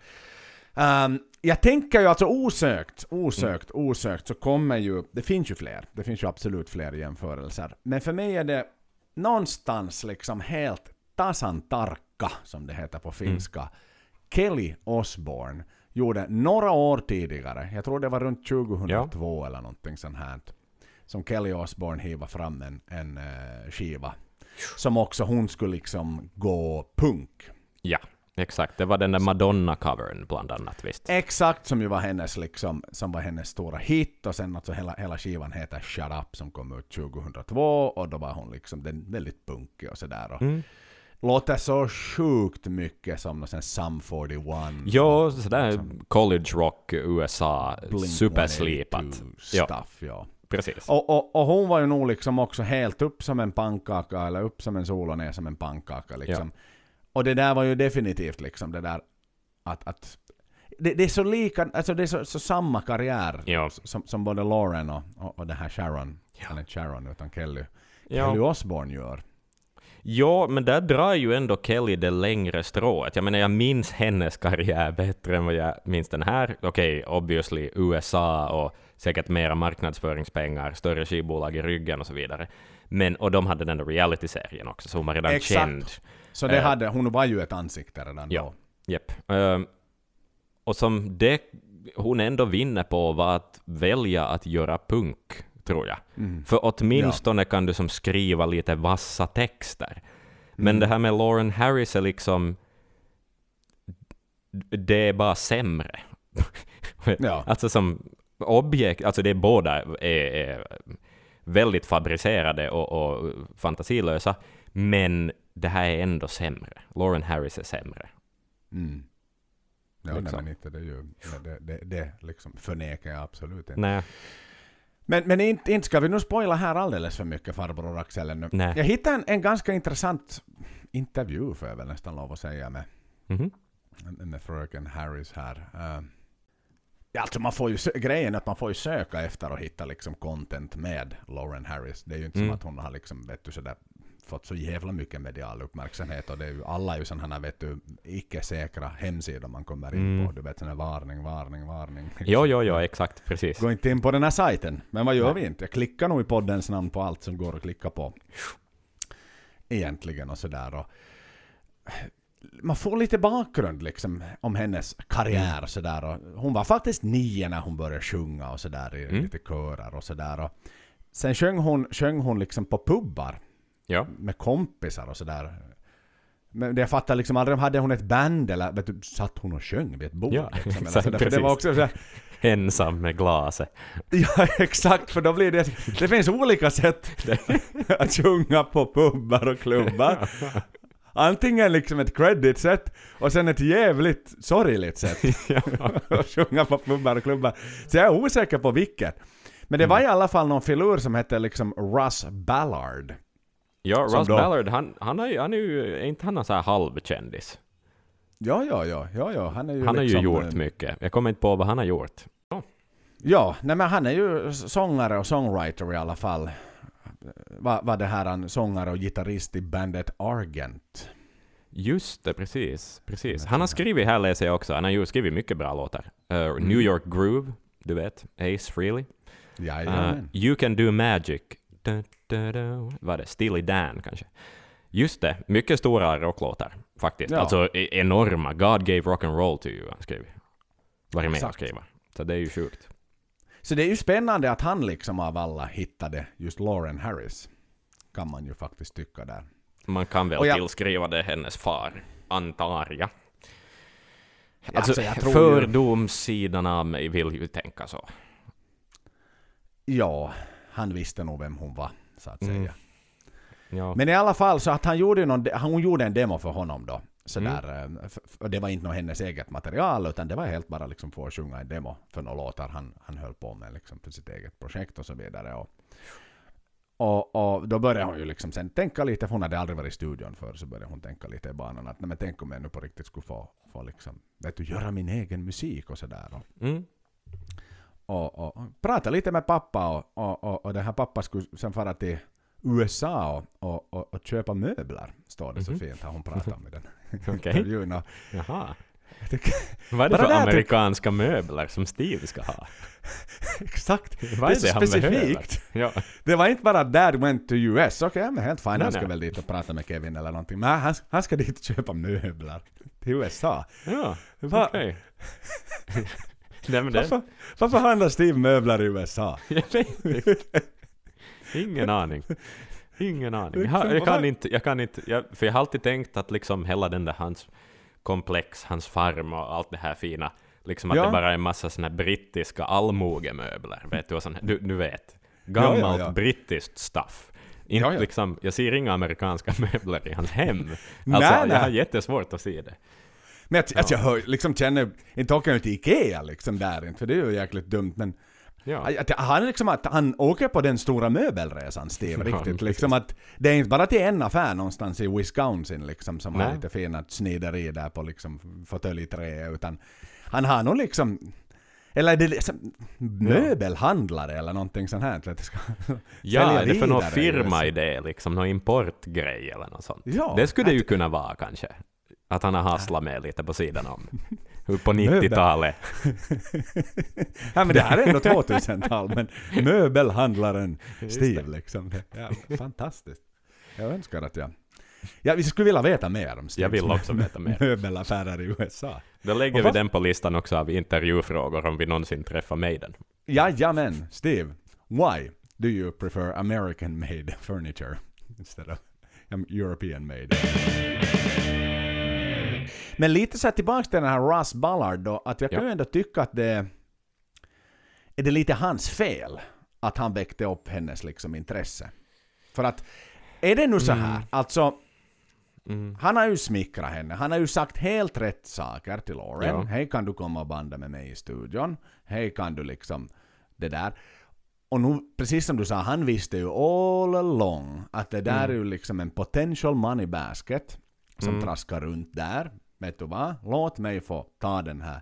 Ehm, jag tänker ju alltså osökt, osökt, Mm. osökt så kommer ju, det finns ju fler, det finns ju absolut fler jämförelser. Men för mig är det någonstans liksom helt tasan tarkka, som det heter på finska. Mm. Kelly Osbourne gjorde några år tidigare, jag tror det var runt 2002 eller någonting sånt här, som Kelly Osbourne hiva fram en, en eh, skiva. Som också hon skulle liksom gå punk. ja, exakt. Det var den där Madonna-covern bland annat, visst? Exakt som ju var hennes liksom, som var hennes stora hit och sen alltså hela, hela skivan heter Shut Up som kom ut 2002 och då var hon liksom den väldigt punkig och sådär. Och Mm. Låter så sjukt mycket som sån Sum 41. Jo, sådär Liksom college rock, USA, Blink superslipat. 182 Ja. Stuff, ja. Precis. Och, och, och hon var ju nog liksom också helt upp som en pannkaka eller upp som en sol och ner som en pannkaka liksom. Och det där var ju definitivt liksom det där att, att det, det är så lika, alltså det är så, så samma karriär Ja. som, som både Lauren och, och, och den här Sharon, Ja. eller inte Sharon utan Kelly, Ja. Kelly Osbourne gör. Ja, men där drar ju ändå Kelly det längre strået. Jag menar, jag minns hennes karriär bättre än vad jag minns den här. Okej, obviously USA och säkert mera marknadsföringspengar, större skivbolag i ryggen och så vidare. Men, och de hade den där reality-serien också, så hon var redan Exakt. känd. Så det Eh. hade, hon var ju ett ansikte redan Ja. då. Japp. Ehm, och som det hon ändå vinner på var att välja att göra punk, tror jag. Mm. För åtminstone kan du som skriva lite vassa texter. Men det här med Lauren Harris är liksom... Det är bara sämre. Ja. (laughs) Alltså som objekt, alltså det är båda är, är väldigt fabricerade och, och fantasilösa, men det här är ändå sämre. Lauren Harris är sämre. Mm. Ja, nej, Liksom. men inte det är ju, det, det, det liksom förnekar jag absolut inte. Nej. Men, men inte, inte ska vi nu spoila här alldeles för mycket farbror Axel ännu. Nej. Jag hittade en, en ganska intressant intervju får jag väl nästan lov att säga med, Mhm. med fröken Harris här. Uh, alltså man får ju, grejen är att man får ju söka efter och hitta liksom content med Lauren Harris. Det är ju inte Mm. som att hon har liksom, vet du, sådär, fått så jävla mycket medial uppmärksamhet och det är ju, alla är ju sådana här, vet du, icke-säkra hemsidor man kommer in Mm. på. Du vet, sån här varning, varning, varning. Jo, jo, jo, exakt, precis. Gå inte in på den här sajten. Men vad gör Nej. vi inte? Jag klickar nog i poddens namn på allt som går att klicka på. Egentligen och sådär. Och man får lite bakgrund liksom om hennes karriär Mm. sådär. Och hon var faktiskt nio när hon började sjunga och sådär i Mm. lite körer och sådär. Och sen sjöng hon, sjöng hon liksom på pubbar Ja. med kompisar och sådär. Men det jag fattar liksom aldrig, hade hon ett band eller vet du, satt hon och sjöng vid ett bord? Ja, liksom, exakt, sådär. För det var också så här, (laughs) Ensam med glaset. (laughs) Ja, exakt, för då blir det... Det finns olika sätt (laughs) att sjunga på pubbar och klubbar. Antingen liksom ett credit-sätt och sen ett jävligt sorgligt sätt att (laughs) sjunga på pubbar och klubbar. Så jag är osäker på vilket. Men det var i alla fall någon filur som hette liksom Russ Ballard. Ja, Som Russ då- Ballard, han, han, är, han är ju, är inte han en sån här halvkändis? Ja, ja, ja, ja, ja. Han är ju Han har ju liksom, gjort eh, mycket. Jag kommer inte på vad han har gjort. Ja, nej men han är ju sångare och songwriter i alla fall. Var, var det här han sångare och gitarrist i bandet Argent. Just det, precis. precis. Han har skrivit, här läser jag också, han har ju skrivit mycket bra låtar. Uh. New York Groove, du vet, Ace Frehley. Uh, you Can Do Magic, da, da, da. vad är det, Steely Dan kanske. Just det, mycket stora rocklåtar faktiskt. Ja. Alltså e- enorma. God gave rock and roll to you, han skrev. Varit med och skriva. Så det är ju sjukt. Så det är ju spännande att han liksom av alla hittade just Lauren Harris. Kan man ju faktiskt tycka där. Man kan väl jag- tillskriva det hennes far, antar jag. Alltså, Alltså, jag fördomssidan av mig vill ju tänka så. Ja, han visste nog vem hon var, så att Mm. säga. Ja. Men i alla fall så att han gjorde, någon, hon gjorde en demo för honom då. Sådär, Mm. eh, och det var inte något hennes eget material utan det var helt bara liksom få sjunga en demo för några låtar han, han höll på med liksom för sitt eget projekt och så vidare. Och, och, och då började hon ju liksom sen tänka lite, för hon hade aldrig varit i studion för så började hon tänka lite i banan att nej men tänk om jag nu på riktigt skulle få, få liksom, vet du, göra min egen musik och sådär. Och, Mm. och, och, och prata lite med pappa och, och, och, och den här pappa skulle sen fara till USA och, och, och, och köpa möbler, står det så Mhm. fint har hon pratat om i den (laughs) Okej. Och Jaha. tycker, Vad är det för amerikanska möbler som Steve ska ha? (laughs) exakt, Vad är det är så specifikt. Ja. Det var inte bara dad went to US, okej men helt fine, Nej, han ska nej. väl dit och prata med Kevin eller någonting. Men han, han ska dit och köpa möbler till USA. Ja, okej. (laughs) Nej men det... Varför, varför handlar Steve möbler i USA? Jag vet inte. Ingen aning. Ingen aning. Jag, jag kan inte, jag kan inte, jag, för jag har alltid tänkt att liksom hela den där hans komplex, hans farm och allt det här fina, liksom att Ja. det bara är en massa såna här brittiska allmogemöbler, vet du, och sån, du, du vet. Ja, Gammalt ja, ja. brittiskt stuff. Inte Ja, ja. liksom, jag ser inga amerikanska (laughs) möbler i hans hem. Alltså, Nej, jag nej. har jättesvårt att se det. Men att, att jag hör, liksom känner, inte åker jag till Ikea liksom där inte, för det är ju jäkligt dumt men Ja. Att han, liksom att han åker på den stora möbelresan, Steve, Ja, riktigt. Liksom att det är inte bara till en affär någonstans i Wisconsin liksom, som har Nej. lite fina snideri där på liksom fåtöljträ, utan han har nog liksom eller är det liksom möbelhandlare eller någonting sånt här? Att det ska (laughs) Ja, är det för någon firma i det, liksom någon importgrej eller något sånt? Ja, det skulle det ju kunna vara kanske. Att han har hasslat med lite på sidan om. (laughs) På Möbel. 90-talet. (laughs) ja, men det här är ändå 2000-tal, men möbelhandlaren Steve liksom. Ja, fantastiskt. Jag önskar att jag... Ja, vi skulle vilja veta mer om Steves Jag vill också veta mer. möbelaffärer i USA. Då lägger Och vi den på listan också av intervjufrågor om vi någonsin träffar Maiden. Jajamän, Steve. Why do you prefer American made furniture instead of European made. Men lite så här tillbaks till den här Ross Ballard då, att jag kan ju ändå tycka att det är det lite hans fel att han väckte upp hennes liksom intresse. För att, är det nu så här, alltså Mm. han har ju smickrat henne, han har ju sagt helt rätt saker till Lauren. Ja. Hej kan du komma och banda med mig i studion? Hej kan du liksom det där. Och nu, precis som du sa, han visste ju all along att det där Mm. är ju liksom en potential money basket som Mm. traskar runt där. Vet du vad? Låt mig få ta den här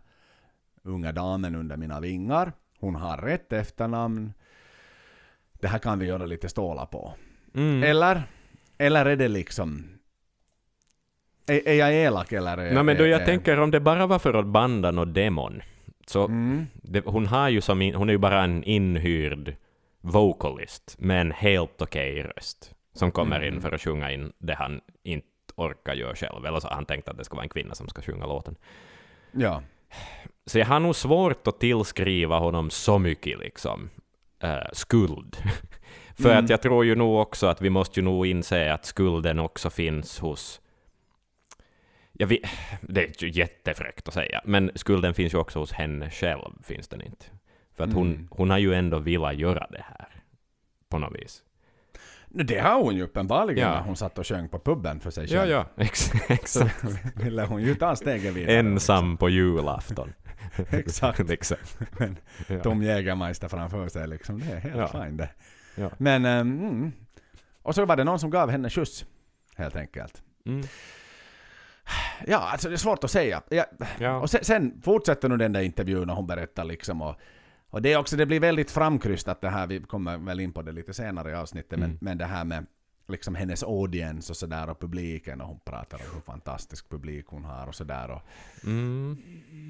unga damen under mina vingar. Hon har rätt efternamn. Det här kan vi göra lite stålar på. Mm. Eller? Eller är det liksom... Är, är jag elak eller? Är, Nej, men då jag är, tänker om det bara var för att banda någon demon, så Mm. det, hon, har ju som in, hon är ju bara en inhyrd vocalist med en helt okej röst, som kommer Mm. in för att sjunga in det han inte orkar göra själv, eller så har han tänkt att det ska vara en kvinna som ska sjunga låten. Ja. Så jag har nog svårt att tillskriva honom så mycket liksom, eh, skuld. (laughs) För Mm. att jag tror ju nog också att vi måste ju nog inse att skulden också finns hos... Jag vet, det är ju jättefräckt att säga, men skulden finns ju också hos henne själv, finns den inte? För att hon, Mm. hon har ju ändå velat göra det här, på något vis. Det har hon ju uppenbarligen Ja. när hon satt och sjöng på puben för sig Ja, själv. ja, (laughs) ex Så exakt. ville hon ju ta steget vidare. Ensam på julafton. (laughs) Exakt. (laughs) liksom. Men Ja. Tom Jägermeister framför sig liksom. Det är helt Ja. fine det. Ja. Men, ehm, mm. Och så var det någon som gav henne skjuts. Helt enkelt. Mm. Ja, alltså det är svårt att säga. Ja, Ja. Och sen, sen fortsätter nu den där intervjun och hon berättar liksom och, och det är också, det blir väldigt framkrystat det här, vi kommer väl in på det lite senare i avsnittet, men, Mm. men det här med liksom hennes audience och sådär och publiken och hon pratar om hur fantastisk publik hon har och sådär och Mm.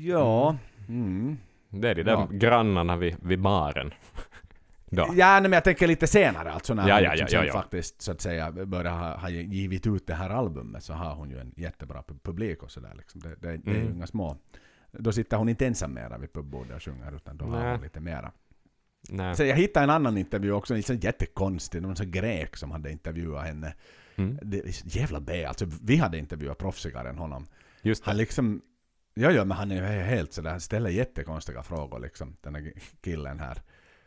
ja, mm. Det är de där Ja. grannarna vid, vid baren. (laughs) Då. Ja, nej, men jag tänker lite senare alltså när Ja, hon ja, liksom ja, ja, faktiskt så att säga börjar ha, ha givit ut det här albumet så har hon ju en jättebra pu- publik och sådär liksom. Det, det, det är ju Mm. inga små. Då sitter hon inte ensam mera vid pubbordet och sjunger utan då har hon lite mera. Nej. Så jag hittade en annan intervju också, sån jättekonstig, någon sån grek som hade intervjuat henne. Mm. Det jävla B, alltså vi hade intervjuat proffsigare än honom. Just det. Han liksom, ja ja men han är ju helt sådär, han ställer jättekonstiga frågor liksom, den här killen här.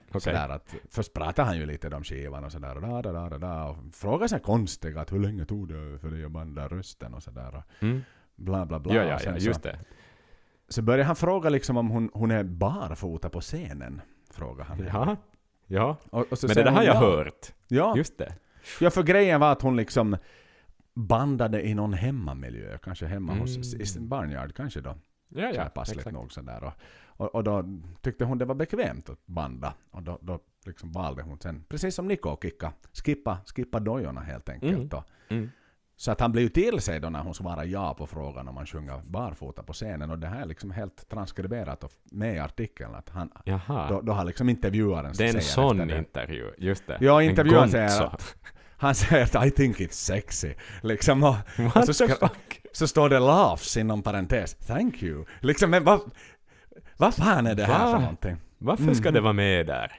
Okej. Sådär att, först pratar han ju lite om skivan och sådär och da, da, da, da, da, och frågar sig konstiga att hur länge tog det för dig att banda rösten och sådär och Mm. bla bla bla. Ja, ja, ja, just det. Så börjar han fråga liksom om hon, hon är barfota på scenen. Frågar han. Ja. Ja. Och, och så Men det där har jag ja. hört. Ja, Just det. Ja, för grejen var att hon liksom bandade i någon hemmamiljö, kanske hemma hos Mm. i sin barnyard kanske då. Ja, ja. passligt nog sådär. Och, och, och då tyckte hon det var bekvämt att banda. Och då, då liksom valde hon sen, precis som Niko och Kikka, skippa, skippa dojorna helt enkelt. Mm. Då. Mm. Så att han blev ju till sig då när hon svarade ja på frågan om man sjunger barfota på scenen. Och det här är liksom helt transkriberat och med i artikeln. Att han, Jaha. då, då har liksom intervjuaren det är en sån intervju. Just det. Ja, En intervjuaren säger att han säger att I think it's sexy. Liksom och, och så, fuck? så står det laughs inom parentes. Thank you. Liksom, men vad, vad fan är det här Va? för någonting? Varför ska Mhm. det vara med där?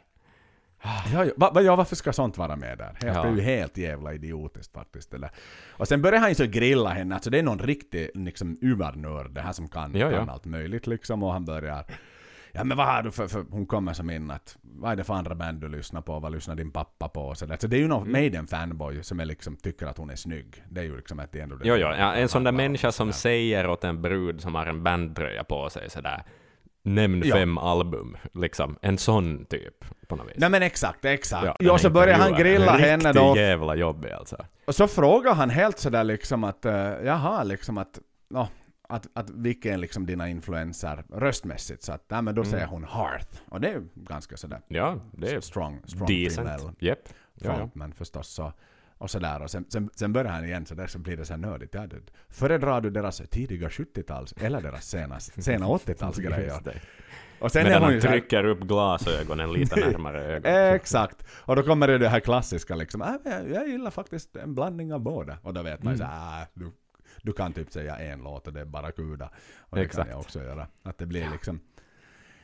Ja, ja, va, ja, varför ska sånt vara med där? Det är ju helt jävla idiotiskt faktiskt. Det där. Och sen börjar han ju så grilla henne, alltså det är någon riktig liksom uvernörd det här som kan, Ja, kan allt möjligt liksom och han börjar Ja men vad har du för, för hon kommer som in att vad är det för andra band du lyssnar på, vad lyssnar din pappa på och sådär. Så det är ju någon Mm. Maiden-fanboy som är liksom, tycker att hon är snygg. Det är ju liksom ett ändå det Jo, jo, ja, en sån där människa som säger åt en brud som har en bandtröja på sig sådär Nämn Ja. fem album, liksom. En sån typ, på något vis. Nej men exakt, exakt. Ja, Ja, den så börjar han grilla En henne då. jävla jobbig alltså. Och så frågar han helt sådär liksom att, uh, jaha, liksom att, nå, att, att vilka är liksom dina influenser röstmässigt? Så att, nej men då Mm. säger hon Hearth. Och det är ju ganska sådär Ja, det är strong, strong decent. female Japp. Ja, ja. frontman förstås. Så, och sådär. Och sen, sen, sen börjar han igen sådär så blir det så här nördigt. Ja, föredrar du deras tidiga 70-tals eller deras sena, sena 80-talsgrejer? Just det. Och sen Medan han så här- trycker upp glasögonen lite närmare (laughs) ögonen. Exakt. Och då kommer det det här klassiska liksom. Äh, jag, jag gillar faktiskt en blandning av båda. Och då vet man ju Mm. så äh, du, du kan typ säga en låt och det är bara kuda. Och det Exakt. kan jag också göra. Att det blir liksom...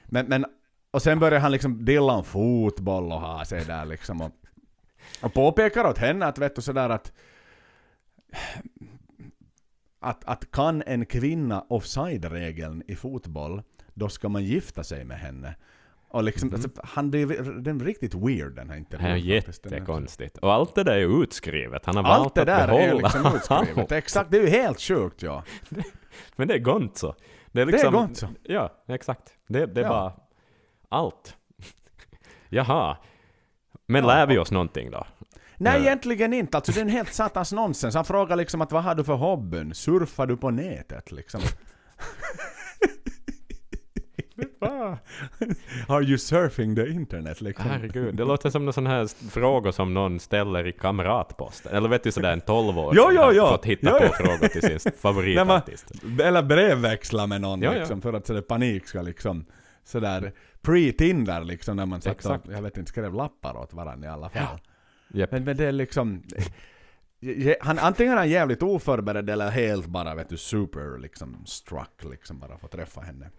Men, men, och sen börjar han liksom dilla om fotboll och ha sig där liksom. Och, och påpekar åt henne att vet du sådär att att, att kan en kvinna offside-regeln i fotboll, då ska man gifta sig med henne. Och liksom, Mhm. alltså, han, det är, den är riktigt weird den här Det intervjun. här är jättekonstigt. Och allt det där är utskrivet. Han har Allt valt det att där behålla är liksom (laughs) utskrivet. allt. Exakt, det är ju helt sjukt ja. (laughs) Men det är Gonzo. Det är Det är liksom... Gonzo. Ja, exakt. Det, det är Ja. bara allt. (laughs) Jaha. Men lär vi oss någonting då? Nej, Ja. egentligen inte. Alltså det är en helt satans nonsens. Han frågar liksom att vad har du för hobbyn? Surfar du på nätet liksom? (laughs) Are you surfing the internet liksom? Herregud, det (laughs) låter som någon sån här fråga som någon ställer i kamratposten. Eller vet du sådär en tolvåring Jo, jo, har jo. fått hitta Jo, på jo. frågor till sin (laughs) favoritartist. Eller brevväxla med någon ja. liksom, för att sådär panik ska liksom sådär pre-Tinder liksom när man satt och, jag vet inte, skrev lappar åt varandra i alla fall. Japp. Men, men det är liksom... Han, antingen är han jävligt oförberedd eller helt bara vet du super liksom struck liksom bara få träffa henne.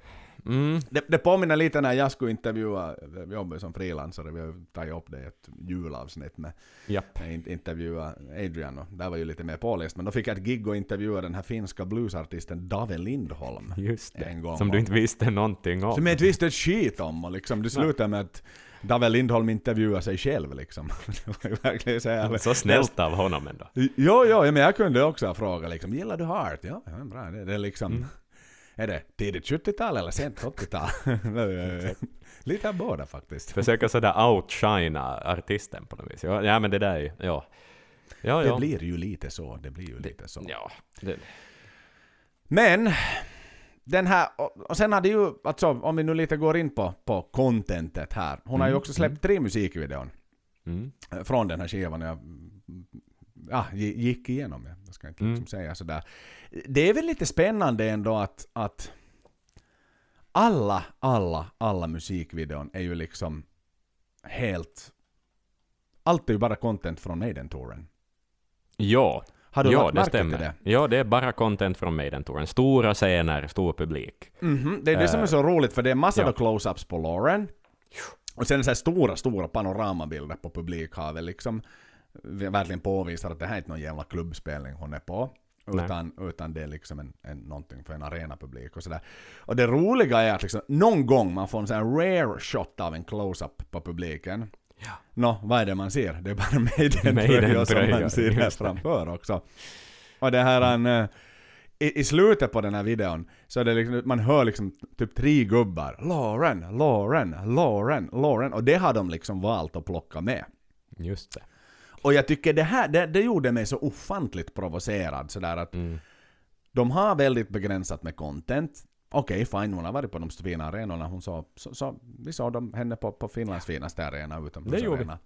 Mm, Det, det påminner lite när jag skulle intervjua, jag jobbar som frilansare, vi har tagit upp det i ett julavsnitt med in- intervjua Adrian och där var ju lite mer påläst men då fick jag ett gig och intervjua den här finska bluesartisten Dave Lindholm. Just det. En gång som om- du inte visste någonting om. Som jag inte visste ett skit om och liksom det slutade med att Dave Lindholm intervjuade sig själv liksom. (laughs) Verkligen så här. Så snällt av honom ändå. Jo, jo, men jag kunde också ha frågat liksom, gillar du Heart? Ja, ja bra. Det, det är liksom, Mm. Är det tidigt 70-tal eller sent 80-tal? (laughs) Lite av båda faktiskt. Försöka sådär outshina artisten på något vis. Ja, men det där är ju, ja. Ja, Det ja. blir ju lite så, det blir ju lite så. Ja, det, Men, den här, och, sen hade ju, alltså om vi nu lite går in på, på contentet här. Hon har ju Mm, också släppt tre musikvideon mm. från den här skivan. Jag ja, gi- gick igenom, jag ska inte Mm. liksom säga sådär. Det är väl lite spännande ändå att, att alla, alla, alla musikvideon är ju liksom helt... Allt är ju bara content från Maiden-touren. Ja, Har du ja lagt det stämmer. till det? Ja, det är bara content från Maiden-touren. Stora scener, stor publik. Mhm, Det är det som är så roligt för det är massor ja. av close-ups på Lauren. Och sen så här stora, stora panoramabilder på publikhavet liksom. Verkligen påvisar att det här är inte någon jävla klubbspelning hon är på. Nej. Utan, utan det är liksom en, en, någonting för en arenapublik och sådär. Och det roliga är att liksom, någon gång man får en sån här rare shot av en close-up på publiken. Ja. Nå, vad är det man ser? Det är bara (laughs) Maiden-tröjor som man ser här framför också. Och det här en, eh, i, i slutet på den här videon så är det liksom, man hör liksom typ tre gubbar. Lauren, Lauren, Lauren, Lauren. Och det har de liksom valt att plocka med. Just det. Och jag tycker det här, det, det gjorde mig så ofantligt provocerad sådär att Mm. de har väldigt begränsat med content. Okej, fine, hon har varit på de fina arenorna. Hon sa, så, så, vi såg dem, henne på, på Finlands finaste arena Det utomhus gjorde vi. arena.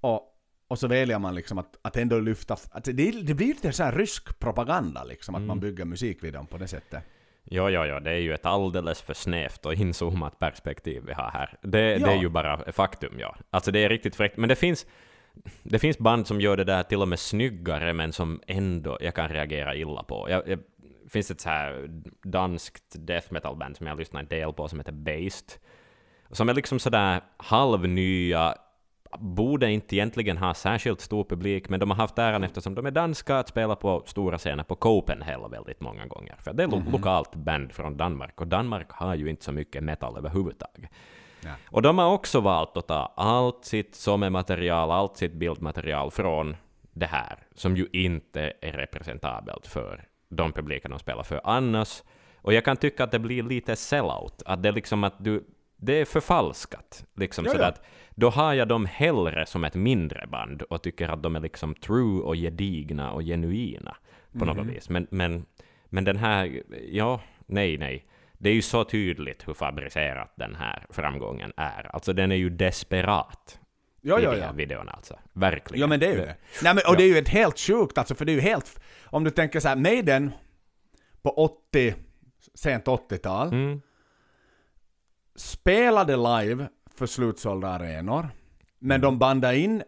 Och, och så väljer man liksom att, att ändå lyfta... Att det, det blir lite så här rysk propaganda liksom, att Mm. man bygger musikvideon på det sättet. Ja, ja, ja, det är ju ett alldeles för snävt och inzoomat perspektiv vi har här. Det, det Ja. är ju bara faktum, ja. Alltså det är riktigt fräckt. Men det finns, det finns band som gör det där till och med snyggare, men som ändå jag kan reagera illa på. Jag, jag, det finns ett så här danskt death metal-band som jag har lyssnat en del på som heter Based. Som är liksom sådär halvnya, borde inte egentligen ha särskilt stor publik, men de har haft äran eftersom de är danska att spela på stora scener på Copenhagen väldigt många gånger. För det är lo- lokalt band från Danmark, och Danmark har ju inte så mycket metal överhuvudtaget. Ja. Och de har också valt att ta allt sitt sommarmaterial, allt sitt bildmaterial från det här, som ju inte är representabelt för de publiker de spelar för annars. Och jag kan tycka att det blir lite sellout, att det är liksom att du, det är förfalskat. Liksom Ja, att då har jag dem hellre som ett mindre band och tycker att de är liksom true och gedigna och genuina på något Mhm. vis. Men, men, men den här, ja, nej, nej. Det är ju så tydligt hur fabricerat den här framgången är. Alltså den är ju desperat Ja, ja, ja. här videorna alltså. Verkligen. Ja men det är ju det. Nej, men, och det är ju ett helt sjukt alltså, för det är ju helt... Om du tänker så här, Maiden på 80, sent 80-tal, Mm. spelade live för slutsålda arenor, men de bandade in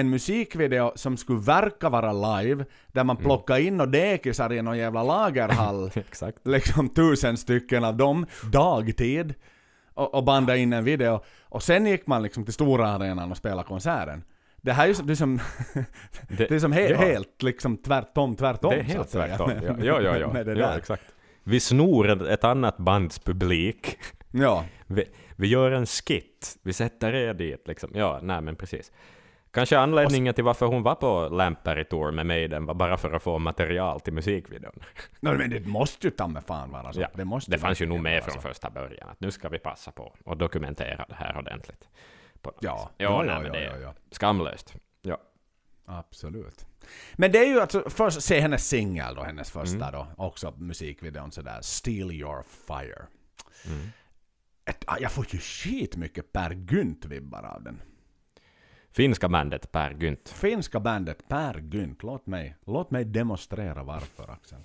en musikvideo som skulle verka vara live, där man plockade in och dekisar i någon jävla lagerhall, (laughs) Exakt. liksom tusen stycken av dem, dagtid, och, och bandade in en video. Och sen gick man liksom till stora arenan och spelade konserten. Det Det här är ju som, det är som, (laughs) det är som he, ja. helt liksom tvärtom, tvärtom. Det är helt tvärtom. Ja, ja, ja. ja. (laughs) med det ja där. exakt. Vi snor ett- ett annat bands publik. Ja. Vi, vi gör en skit. Vi sätter er dit liksom. Ja, nej men precis. Kanske anledningen till varför hon var på Lampberry Tour med Maiden var bara för att få material till musikvideon. (laughs) No, men det måste ju ta med fan vara så. Ja, det måste Det fanns ju nog med vara från första början att nu ska vi passa på och dokumentera det här ordentligt. På något Ja, ja, ja, ja, nej, men ja, det ja, är ja. skamlöst. Ja. Absolut. Men det är ju alltså, först se hennes singel då, hennes Mm. första då, också musikvideon sådär, Steal Your Fire. Mm. Ett, jag får ju skit mycket Per Gynt-vibbar av den. Finska bandet Per Gynt. Finska bandet Per Gynt, låt mig, låt mig demonstrera varför Axel.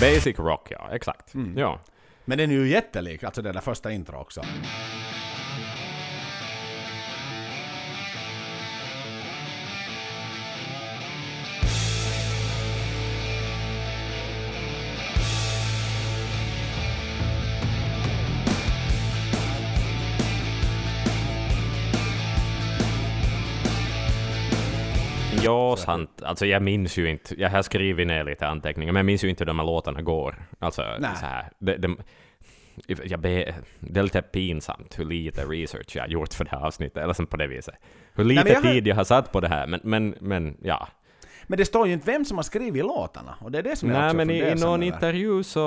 Basic rock, ja. Exakt. Mm. Ja. Men den är ju jättelik, alltså det där första intro också. Ja, sant. Alltså jag minns ju inte, jag har skrivit ner lite anteckningar, men jag minns ju inte hur de här låtarna går. Alltså Nej. så här. Det, det, jag be, det är lite pinsamt hur lite research jag har gjort för det här avsnittet, eller som på det viset. Hur lite men jag har- tid jag har satt på det här, men, men, men ja. Men det står ju inte vem som har skrivit låtarna, och det är det som jag Nej, också men i, i någon över. intervju så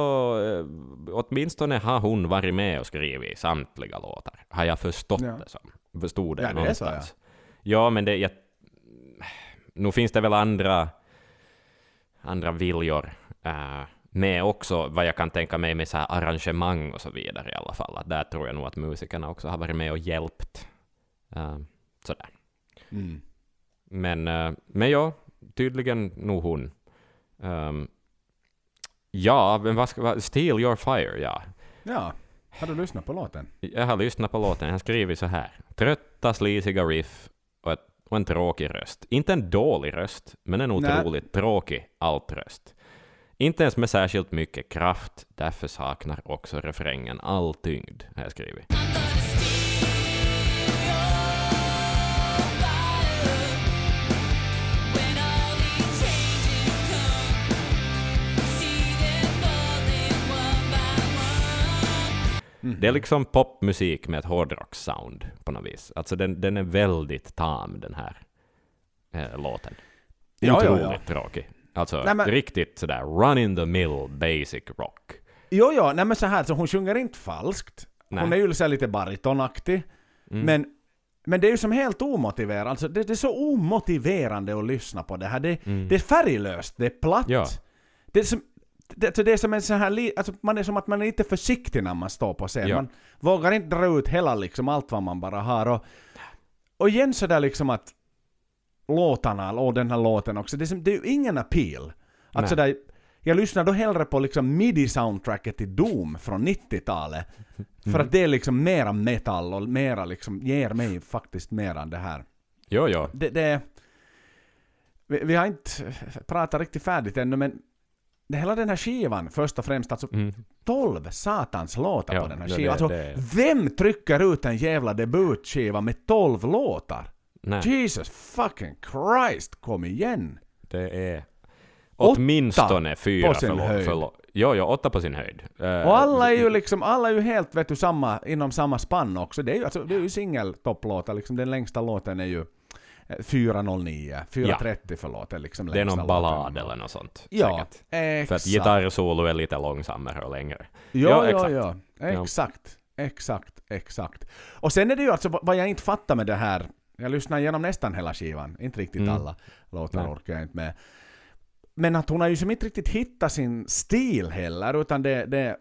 eh, åtminstone har hon varit med och skrivit samtliga låtar. Har jag förstått Ja. det som. Förstod det, Ja, det är så, någonstans. Ja, men det... Jag, nu finns det väl andra, andra viljor eh, med också, vad jag kan tänka mig med så här arrangemang och så vidare i alla fall. Att där tror jag nog att musikerna också har varit med och hjälpt. Eh, sådär. Mm. Men, eh, men ja, tydligen nog hon. Ehm, ja, men vad ska vad, Steal your fire, ja. Ja, har du lyssnat på låten? Jag har lyssnat på låten, jag har skrivit så här. Trötta, slisiga riff och, en tråkig röst. Inte en dålig röst, men en Nej. otroligt tråkig altröst. Inte ens med särskilt mycket kraft, därför saknar också refrängen all tyngd, har jag skrivit. Mm. Det är liksom popmusik med ett hårdrockssound på något vis. Alltså den, den är väldigt tam den här eh, låten. Ja, ja, Otroligt ja. tråkig. Alltså Nej, men- riktigt sådär run in the mill basic rock. Jo, jo, nej men så här, så hon sjunger inte falskt. Hon Nej. är ju så lite baritonaktig. Mm. Men, men det är ju som helt omotiverat. Alltså det, det är så omotiverande att lyssna på det här. Det, Mm. det är färglöst, det är platt. Ja. Det är som, det, alltså det är som en sån här, alltså man är som att man är lite försiktig när man står på scen. Ja. Man vågar inte dra ut hela liksom allt vad man bara har. Och, och igen sådär liksom att låtarna, och den här låten också, det är, som, det är ju ingen appeal. Att Nej. sådär, jag lyssnar då hellre på liksom midi-soundtracket till Doom från 90-talet. För Mm. att det är liksom mera metal och mera liksom, ger mig faktiskt mera det här. Jo, jo. Det, det, vi, vi har inte pratat riktigt färdigt ännu men det hela den här skivan, först och främst alltså Mm. 12 satans låtar Ja, på den här skivan. Alltså, det- vem trycker ut en jävla debutskiva med 12 låtar? Nej, Jesus fucking Christ, kom igen! det är Åtta åtminstone fyra på sin förlåt. höjd. förlåt. Jo, jo, åtta på sin höjd. Eh, Och alla är ju liksom, alla är ju helt vet du, samma, inom samma spann också. Det är ju, alltså, det är ju singeltopplåtar, liksom den längsta låten är ju eh, 409, 430 förlåt, är liksom Det är någon ballad eller något sånt. Ja, säkert. exakt. För att gitarrsolo är lite långsammare och längre. Ja, Ja, ja, exakt. ja. Ja. Exakt. Exakt, exakt. Och sen är det ju alltså vad jag inte fattar med det här. Jag lyssnar igenom nästan hela skivan. Inte riktigt Mm. alla låtar Nej. orkar jag inte med. Men att hon har ju som inte riktigt hittat sin stil heller, utan det, det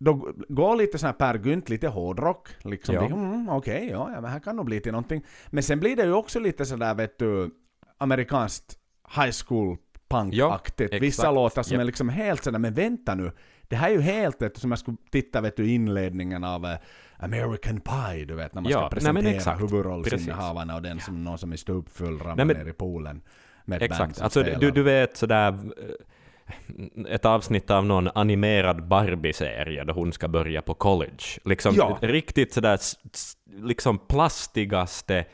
då går lite så här Per Gynt, lite hårdrock. Liksom, Ja. ja. mm, okej, ja, ja, men här kan nog bli till någonting. Men sen blir det ju också lite sådär, vet du, amerikanskt high school punk-aktigt. Ja, Vissa låtar som Japp. är liksom helt sådär, men vänta nu. Det här är ju helt, vet du, som jag skulle titta, vet du, inledningen av eh, American Pie, du vet, när man Ja, ska presentera huvudrollsinnehavarna och den som någon som är stupfull ramlar ner i poolen. Med ett band som Alltså, spelar. du, du vet sådär eh, ett avsnitt av någon animerad Barbie-serie då hon ska börja på college. Liksom Ja. riktigt sådär liksom plastigaste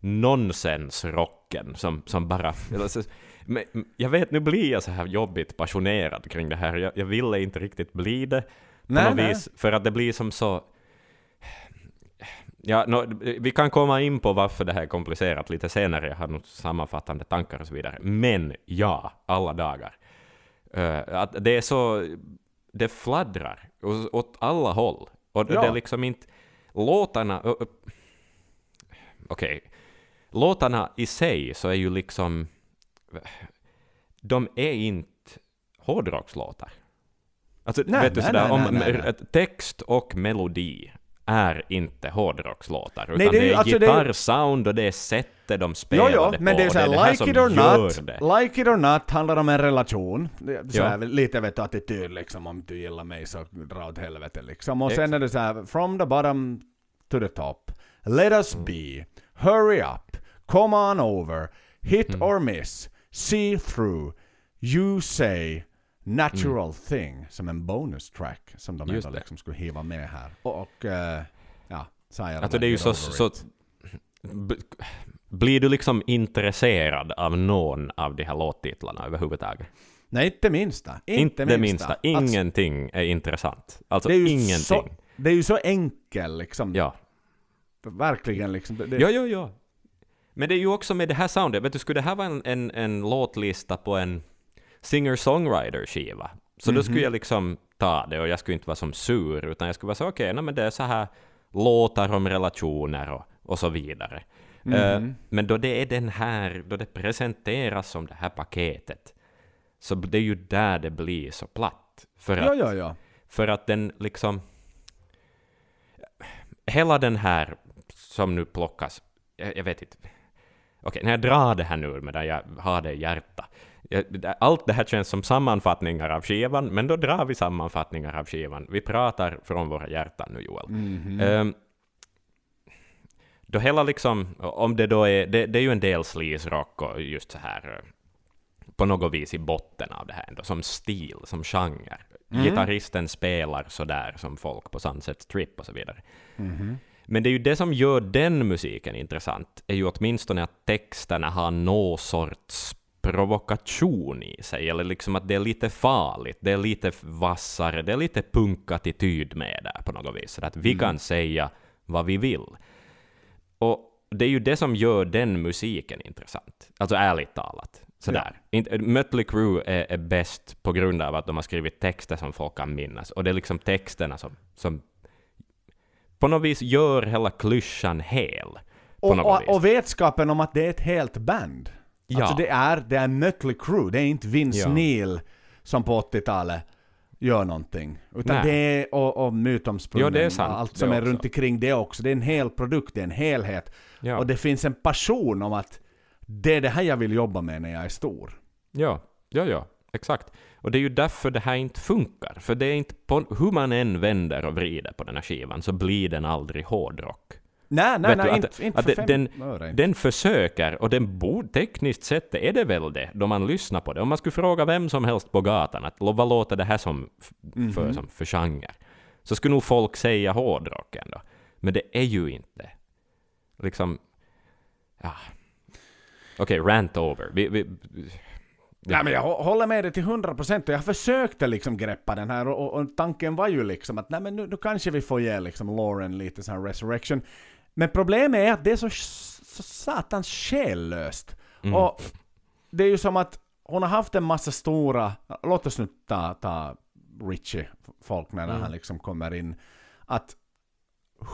nonsensrocken som, som bara... Men, jag vet, nu blir jag så här jobbigt passionerad kring det här. Jag, jag ville inte riktigt bli det på Nej, något nej. vis, för att det blir som så... Ja, nå, vi kan komma in på varför det här är komplicerat lite senare, jag har nog sammanfattande tankar och så vidare. Men ja, alla dagar. Eh, att det är så... Det fladdrar åt, alla håll. Och Ja. det är liksom inte... Låtarna... Okej. Låtarna i sig så är ju liksom... De är inte hårdrockslåtar. Alltså, Nej, vet du nej, sådär, nej, om text och melodi är inte hårdrockslåtar, utan Nej, det är det är, alltså, är- gitarrsound och det är sättet de spelar Jo, jo, det men på, det är såhär, det här like it or not, det. like it or not handlar om en relation. Det är Så Ja. här, lite vet du, attityd liksom, om du gillar mig så dra åt helvete liksom. Och sen är det så här, from the bottom to the top. Let us Mm. be. Hurry up. Come on over. Hit Mm. or miss. See through. You say. Natural thing. Som en bonus track som de Mm. Just ändå liksom skulle hiva med här. Och, och eh, ja, säger Alltså det är ju så... så blir du liksom intresserad av någon av de här låttitlarna överhuvudtaget? Nej, inte minsta. Inte, Inte minsta. Alltså, Ingenting är intressant. Alltså det är ingenting. Så, det är ju så enkel liksom. Ja. Verkligen liksom. Det, Ja, ja, ja. Men det är ju också med det här soundet, vet du, skulle det här vara en, en, en låtlista på en singer-songwriter-skiva, så då skulle jag liksom ta det och jag skulle inte vara som sur, utan jag skulle vara så okej, okay, men det är så här låtar om relationer och, och så vidare. Eh, men då det är den här, då det presenteras som det här paketet, så det är ju där det blir så platt. För ja, att, ja, ja. för att den liksom... Hela den här som nu plockas, jag, jag vet inte. Okej, när jag drar det här nu medan jag har det i hjärtat. Allt det här känns som sammanfattningar av skivan, men då drar vi sammanfattningar av skivan. Vi pratar från våra hjärtan nu, Joel. Ehm, då hela liksom, om det då är, det, det är ju en del sleaze rock och just så här eh, på något vis i botten av det här ändå, som stil, som genre. Gitarristen spelar sådär som folk på Sunset Strip och så vidare. Men det är ju det som gör den musiken intressant, är ju åtminstone att texterna har någon sorts provokation i sig, eller liksom att det är lite farligt, det är lite vassare, det är lite punkattityd med där på något vis, att vi kan säga vad vi vill. Och det är ju det som gör den musiken intressant. Alltså ärligt talat. Sådär. Inte- Mötley Crüe är, är bäst på grund av att de har skrivit texter som folk kan minnas. Och det är liksom texterna som, som på något vis gör hela klyschan hel. Och, och, och vetskapen om att det är ett helt band. Ja. Alltså det är, det är Mötley Crüe, det är inte Vince Ja. Neil som på 80-talet gör någonting. Utan Nej. det är, och, och mytomspunnen, Ja, det är sant, allt som är också. runt omkring det också. Det är en hel produkt, det är en helhet. Ja. Och det finns en passion om att det är det här jag vill jobba med när jag är stor. Ja, ja, ja, exakt. Och det är ju därför det här inte funkar. För det är inte på, hur man än vänder och vrider på den här skivan så blir den aldrig hårdrock. Nej, nej, nej, du, inte, att, inte för fem den, öre. den försöker, och den borde tekniskt sett är det väl det, då man lyssnar på det. Om man skulle fråga vem som helst på gatan att vad låter det här som för, Mhm. som för genre, så skulle nog folk säga hårdrock ändå. Men det är ju inte. Liksom, ja. Okej, rant over. Vi, vi, Nej men jag hå- håller med dig till 100% och jag försökte liksom greppa den här och, och, och tanken var ju liksom att nej men nu, nu kanske vi får ge liksom Lauren lite sån här resurrection. Men problemet är att det är så, så satans själlöst. Mm. Och det är ju som att hon har haft en massa stora, låt oss nu ta, ta Richie folk när Mm. han liksom kommer in. Att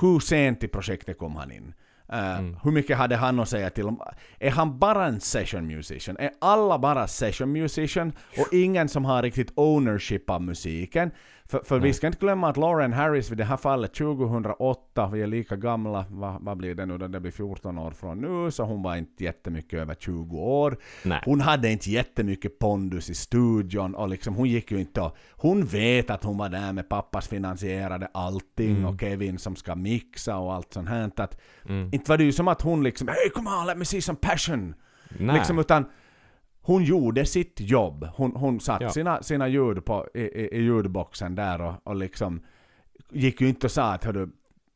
hur sent i projektet kom han in? Eh, Mm. Hur mycket hade han att säga till om? Är han bara en session musician? Är alla bara session musician och ingen som har riktigt ownership av musiken? För, för vi Nej. ska inte glömma att Lauren Harris vid det här fallet 2008, vi är lika gamla, vad, vad blir det nu då? Det blir 14 år från nu, så hon var inte jättemycket över 20 år. Nej. Hon hade inte jättemycket pondus i studion och liksom hon gick ju inte och, Hon vet att hon var där med pappas finansierade allting Mm. och Kevin som ska mixa och allt sånt här. Att, Mm. Inte var det ju som att hon liksom Hey come on let me see some passion! Nej. Liksom, utan hon gjorde sitt jobb. Hon, hon satte Ja. sina, sina ljud på, i, i, i ljudboxen där och, och liksom gick ju inte och sa att hördu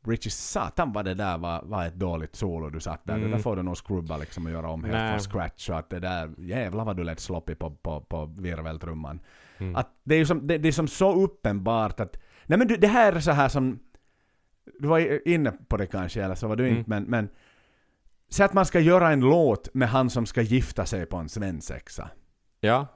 Richie, satan vad det där var, var ett dåligt solo du satt där. Det Mm. där får du nog skrubba liksom och göra om helt från scratch. Så att det där, jävlar vad du lät sloppy på, på, på virveltrumman. Mm. Att det är ju som, det, det är som så uppenbart att, nej men du, det här är så här som, du var inne på det kanske eller så var du Mm. inte men, men Säg att man ska göra en låt med han som ska gifta sig på en svensexa. Ja.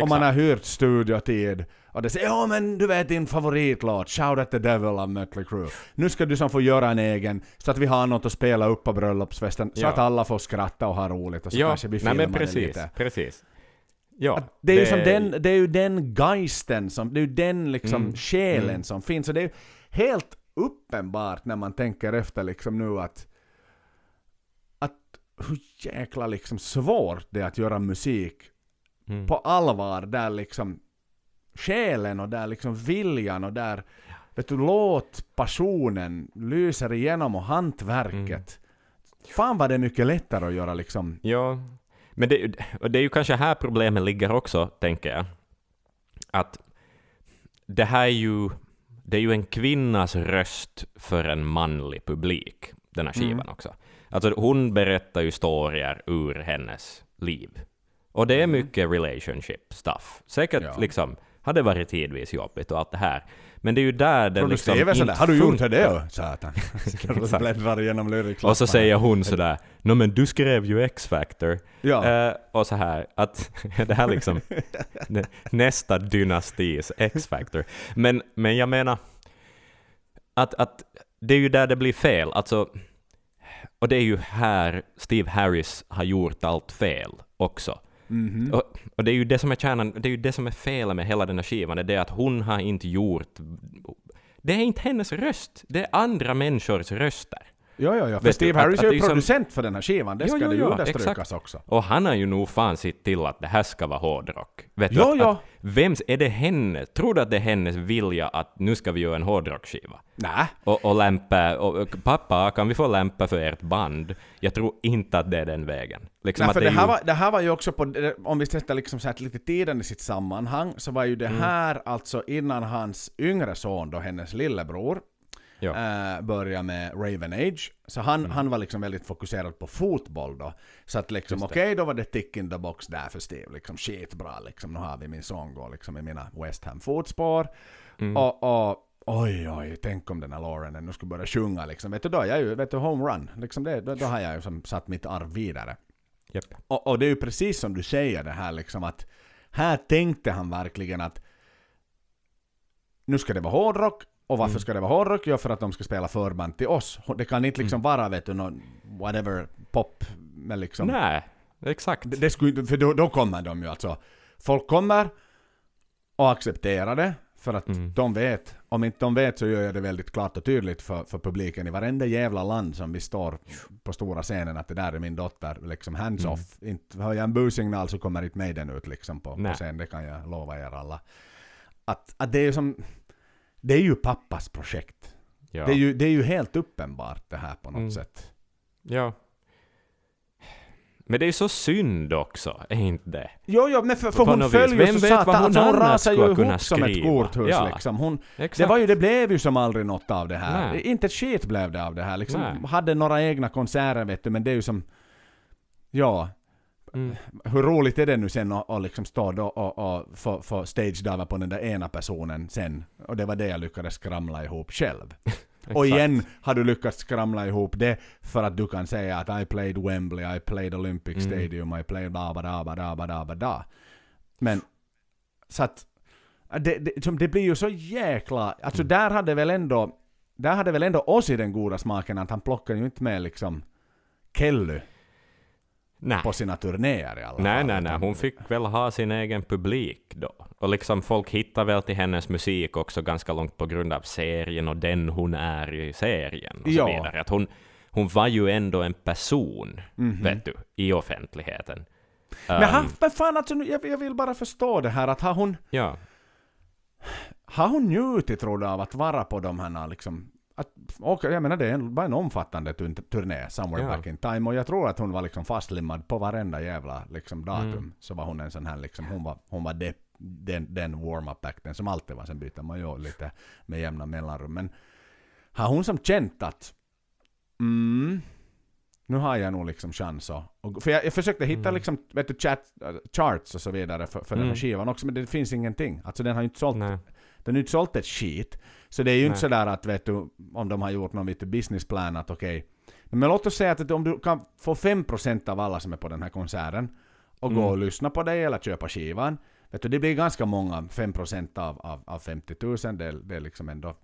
Och man har hyrt studiotid och det säger ja men du vet din favoritlåt, Shout at the Devil av Mötley Crüe. Nu ska du som få göra en egen så att vi har något att spela upp på bröllopsfesten så Ja. att alla får skratta och ha roligt och så ja. kanske vi Nej filmar men det precis. lite. Precis. Ja. Att det, är ju som den, det är ju den geisten som, det är ju den liksom Mm. själen Mm. som finns. Och det är ju helt uppenbart när man tänker efter liksom nu att hur jäkla liksom svårt det är att göra musik Mm. på allvar där liksom själen och där liksom viljan och där vet du låtpassionen lyser igenom och hantverket. Fan vad det är mycket lättare att göra liksom Ja, men det, det är ju kanske här problemet ligger också, tänker jag. Att det här är ju, det är ju en kvinnas röst för en manlig publik, den här skivan Mm. också. Alltså hon berättar ju historier ur hennes liv. Och det är mycket relationship stuff. Säkert Mm. Ja. liksom, hade varit tidvis jobbigt och allt det här. Men det är ju där det liksom sådär? inte Har du gjort funkar. det? då? Satan. (laughs) Bläddrar igenom. Och så säger hon sådär, Nå men du skrev ju X-Factor. Ja. Eh, och så här, att (laughs) det här liksom nä- nästa dynastis X-Factor. Men, men jag menar, att, att det är ju där det blir fel. Alltså, och det är ju här Steve Harris har gjort allt fel också. Mhm. Och, och det är ju det som är kärnan, det är ju det som är fel med hela den här skivan, det är att hon har inte gjort... Det är inte hennes röst, det är andra människors röster. Ja, ja, ja. För Steve Harris är ju producent för den här skivan. Det ska jo, det ju exakt. också. Och han har ju nog fan sett till att det här ska vara hårdrock. Vet du, Jo, att, vems, är det henne? Tror du att det är hennes vilja att nu ska vi göra en hårdrockskiva? Nä. Och, och lämpa, och, pappa, kan vi få lämpa för ert band? Jag tror inte att det är den vägen. Liksom Nej, för det det, är här ju, var, det här var ju också på, om vi sätter liksom så här lite tiden i sitt sammanhang, så var ju Mm. det här alltså innan hans yngre son då, hennes lillebror, Ja. äh, började med Raven Age. Så han, Mm. han var liksom väldigt fokuserad på fotboll då. Så att liksom okej, det. då var det tick in the box där för Steve. Liksom skitbra liksom, nu har vi min son går liksom i mina West Ham fotspår. Mm. Och, och oj oj, tänk om den här Lauren nu skulle börja sjunga liksom. Vet du, då är jag ju, vet du, homerun. Liksom det, då, då har jag ju som satt mitt arv vidare. Japp. Och, och det är ju precis som du säger det här liksom att här tänkte han verkligen att nu ska det vara hårdrock och varför Mm. ska det vara hårdrock? Jo, för att de ska spela förband till oss. Det kan inte liksom vara vet du någon whatever pop med liksom Nej, exakt. det, det skulle, för då, då kommer de ju alltså. Folk kommer och accepterar det för att Mm. de vet. Om inte de vet så gör jag det väldigt klart och tydligt för, för publiken i varenda jävla land som vi står på stora scenen att det där är min dotter. Liksom hands Mm. off. Inte, har jag en busignal så kommer inte Maiden ut liksom på, på scen. Det kan jag lova er alla. Att, att det är ju som... Det är ju pappas projekt. Ja. Det, är ju, det är ju helt uppenbart det här på något Mm. sätt. ja. Men det är ju så synd också, är inte det? Jo, jo, men för, för hon vis. ju så satan, hon alltså hon rasar ju ihop som ett korthus Ja. liksom. Hon, det, var ju, det blev ju som aldrig något av det här. Nej. Inte ett skit blev det av det här. Liksom, Nej. hade några egna konserter vet du, men det är ju som... Ja, Mm. hur roligt är det nu sen att, att liksom stå då och, och få, få stage-diva på den där ena personen sen? Och det var det jag lyckades skramla ihop själv. (laughs) Och igen har du lyckats skramla ihop det för att du kan säga att I played Wembley, I played Olympic Mm. Stadium, I played da ba da ba da ba da ba da. Men så att det, det, som det blir ju så jäkla... Alltså Mm. där hade väl ändå... Där hade väl ändå oss i den goda smaken att han plockar ju inte med liksom Kelly. Nej. på sina turnéer i alla Nej, fall. nej, nej. utan- Hon fick väl ha sin egen publik då. Och liksom folk hittar väl till hennes musik också ganska långt på grund av serien och den hon är i serien och så Ja. vidare. Att hon, hon var ju ändå en person, Mhm. vet du, i offentligheten. Men, Um, ha, men fan alltså, jag, jag vill bara förstå det här att har hon, Ja. har hon njutit tror du av att vara på de här liksom och jag menar det en, var en omfattande tur- turné, Somewhere Ja. Back in Time, och jag tror att hon var liksom fastlimmad på varenda jävla liksom, datum. Mm. Så var hon en sån här liksom, hon var, hon var det, den, den warm-up acten som alltid var, sen byter man ju lite med jämna mellanrum. Men har hon som känt att mm, nu har jag nog liksom chans att... och- För jag, jag försökte hitta Mm. liksom, vet du, chat, charts och så vidare för, för den här Mm. skivan också, men det finns ingenting. Alltså den har ju inte sålt Nej. Den har ju inte sålt ett skit. Så det är ju inte Nej. sådär att vet du, om de har gjort någon lite businessplan att okej. Men låt oss säga att om du kan få 5% av alla som är på den här konserten och gå Mm. och lyssna på dig eller köpa skivan. Vet du, det blir ganska många, 5% av, av, av 50 000, det, det är liksom ändå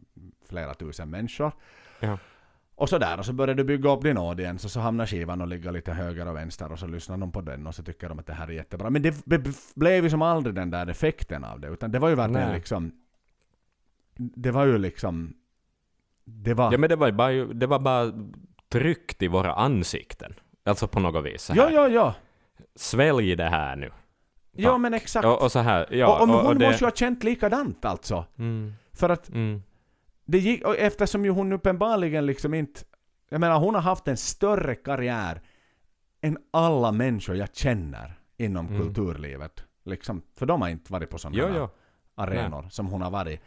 flera tusen människor. Ja. Och så där, och så börjar du bygga upp din audience och så hamnar skivan och ligger lite höger och vänster och så lyssnar de på den och så tycker de att det här är jättebra. Men det blev ju som aldrig den där effekten av det, utan det var ju verkligen liksom... Det var ju liksom... Det var... ja, men det var, bara, det var bara tryckt i våra ansikten. Alltså på något vis. Så här. ja, ja, ja. Svälj det här nu. Ja, men exakt. Och, och så här, ja. och, och, och, hon det, måste ju ha känt likadant alltså. mm, För att mm, det gick, och eftersom ju hon uppenbarligen liksom inte... Jag menar, hon har haft en större karriär än alla människor jag känner inom Mm. kulturlivet. Liksom, för de har inte varit på sådana jo, jo. arenor som hon har varit.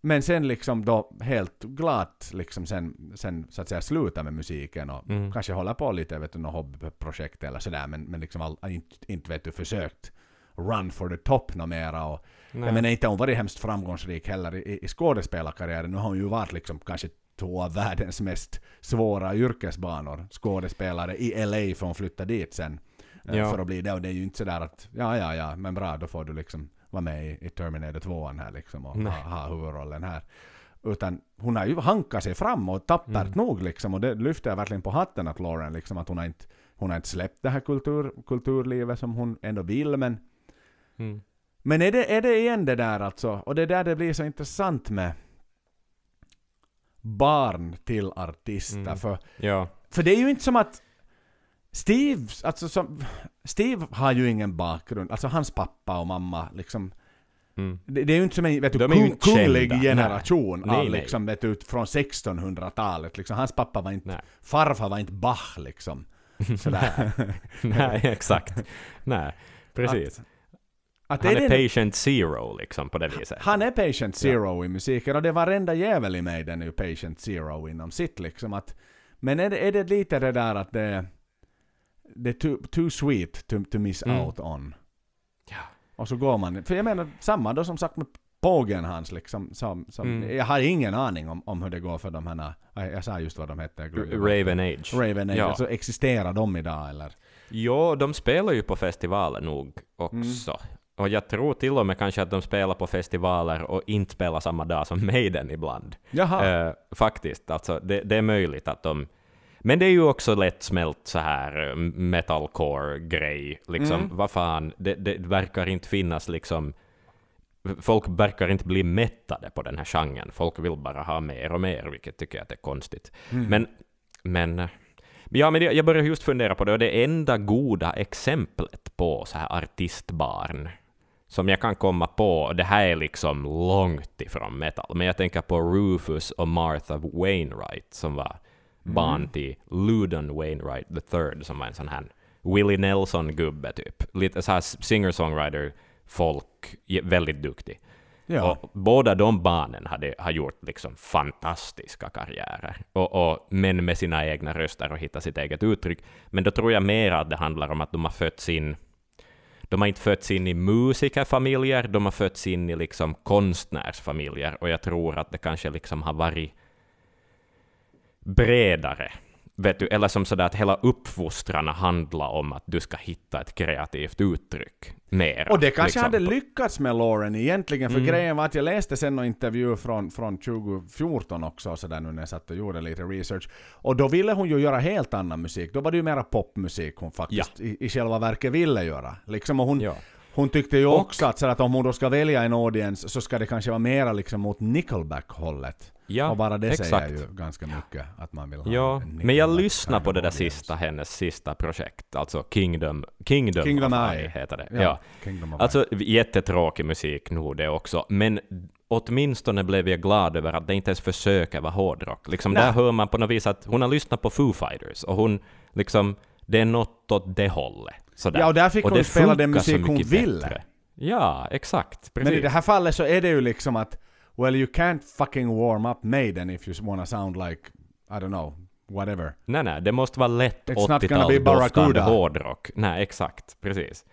Men sen liksom då helt glatt liksom sen, sen så att säga sluta med musiken och Mm. kanske hålla på lite, vet du, något hobbyprojekt eller sådär men, men liksom all, inte, inte vet du försökt run for the top nå mera och Nej. jag menar inte hon varit hemskt framgångsrik heller i, i skådespelarkarriären. Nu har hon ju varit liksom kanske två av världens mest svåra yrkesbanor. Skådespelare i LA för hon flytta dit sen. eh, Ja. För att bli det. Och det är ju inte sådär att ja, ja, ja, men bra, då får du liksom vara med i, i Terminator 2 här liksom och Nej. ha, ha huvudrollen här. Utan hon har ju hankat sig fram och tappert Mm. nog liksom. Och det lyfter jag verkligen på hatten att Lauren liksom att hon har inte, hon har inte släppt det här kultur, kulturlivet som hon ändå vill men Mm. men är det, är det igen det där alltså? Och det är där det blir så intressant med barn till artister. Mm. För, Ja. för det är ju inte som att Steve, alltså som, Steve har ju ingen bakgrund. Alltså hans pappa och mamma liksom. Mm. Det, det är ju inte som en vet du, är kung, kunglig kända. generation Nej. av Nej, nej. liksom, vet du, från 1600-talet. Liksom. Hans pappa var inte, Nej. farfar var inte Bach liksom. (laughs) Sådär. Nej, exakt. Nej, precis. Att Han det är den- patient zero liksom på det viset. Han är patient zero i musiken och det varenda jävel i mig den är ju patient zero inom sitt liksom att Men är det, är det lite det där att det Det är too, too sweet to, to miss Mm. out on Ja. Och så går man, för jag menar samma då som sagt med Pågen hans liksom som, som Mm. Jag har ingen aning om, om hur det går för de här jag, jag sa just vad de hette. Raven Age. Raven Age, Ja. alltså existerar de idag eller? Jo, de spelar ju på festivaler nog också. Mm. Och jag tror till och med kanske att de spelar på festivaler och inte spelar samma dag som Maiden ibland. Jaha, Eh, faktiskt, alltså det, det är möjligt att de... Men det är ju också lättsmält så här eh, metalcore-grej. Liksom, Mm. vad fan, det, det verkar inte finnas liksom... Folk verkar inte bli mättade på den här genren. Folk vill bara ha mer och mer, vilket tycker jag att är konstigt. Mm. Men, men... eh, Ja, men jag börjar just fundera på det, och det enda goda exemplet på så här artistbarn som jag kan komma på, det här är liksom långt ifrån metal, men jag tänker på Rufus och Martha Wainwright som var barn till Ludon Wainwright III som var en sån här Willie Nelson-gubbe typ. Lite så här singer-songwriter folk, je- väldigt duktig. ja. Och båda de barnen hade, har gjort liksom fantastiska karriärer, och, och, men med sina egna röster och hittat sitt eget uttryck. Men då tror jag mer att det handlar om att de har fötts in de har inte fötts in i musikerfamiljer, de har fötts in i liksom konstnärsfamiljer, och jag tror att det kanske liksom har varit bredare. vet du, eller som sådär att hela uppfostran handlar om att du ska hitta ett kreativt uttryck mera. Och det kanske liksom. hade lyckats med Lauren egentligen, för Mm. grejen var att jag läste sen någon intervju från, från 2014 också, så där nu när jag satt och gjorde lite research. Och då ville hon ju göra helt annan musik. Då var det ju mera popmusik hon faktiskt i, i själva verket ville göra. Liksom, och hon, Ja. Hon tyckte ju Och- också att, så att om hon då ska välja en audience så ska det kanske vara mera liksom mot Nickelback-hållet. Ja, och bara det exakt. säger ju ganska mycket att man vill ha Ja, en men jag lyssnar på det där sista, hennes sista projekt, alltså Kingdom, Kingdom, Kingdom of. Eye heter det. Ja, Ja. Kingdom of Alltså jättetråkig musik nog det också, men åtminstone blev jag glad över att det inte ens försöker vara hårdrock. Liksom Nej. där hör man på något vis att hon har lyssnat på Foo Fighters och hon liksom, det är något åt det hållet. Sådär. Ja, och där fick hon det spela den musik hon ville. bättre. Ja, exakt. Precis. Men i det här fallet så är det ju liksom att Well you can't fucking warm up Maiden if you wanna sound like I don't know, whatever. Nej, nej, det måste vara lätt It's not gonna be 80-talsdoftande Barracuda. hårdrock. Nej, exakt. Precis.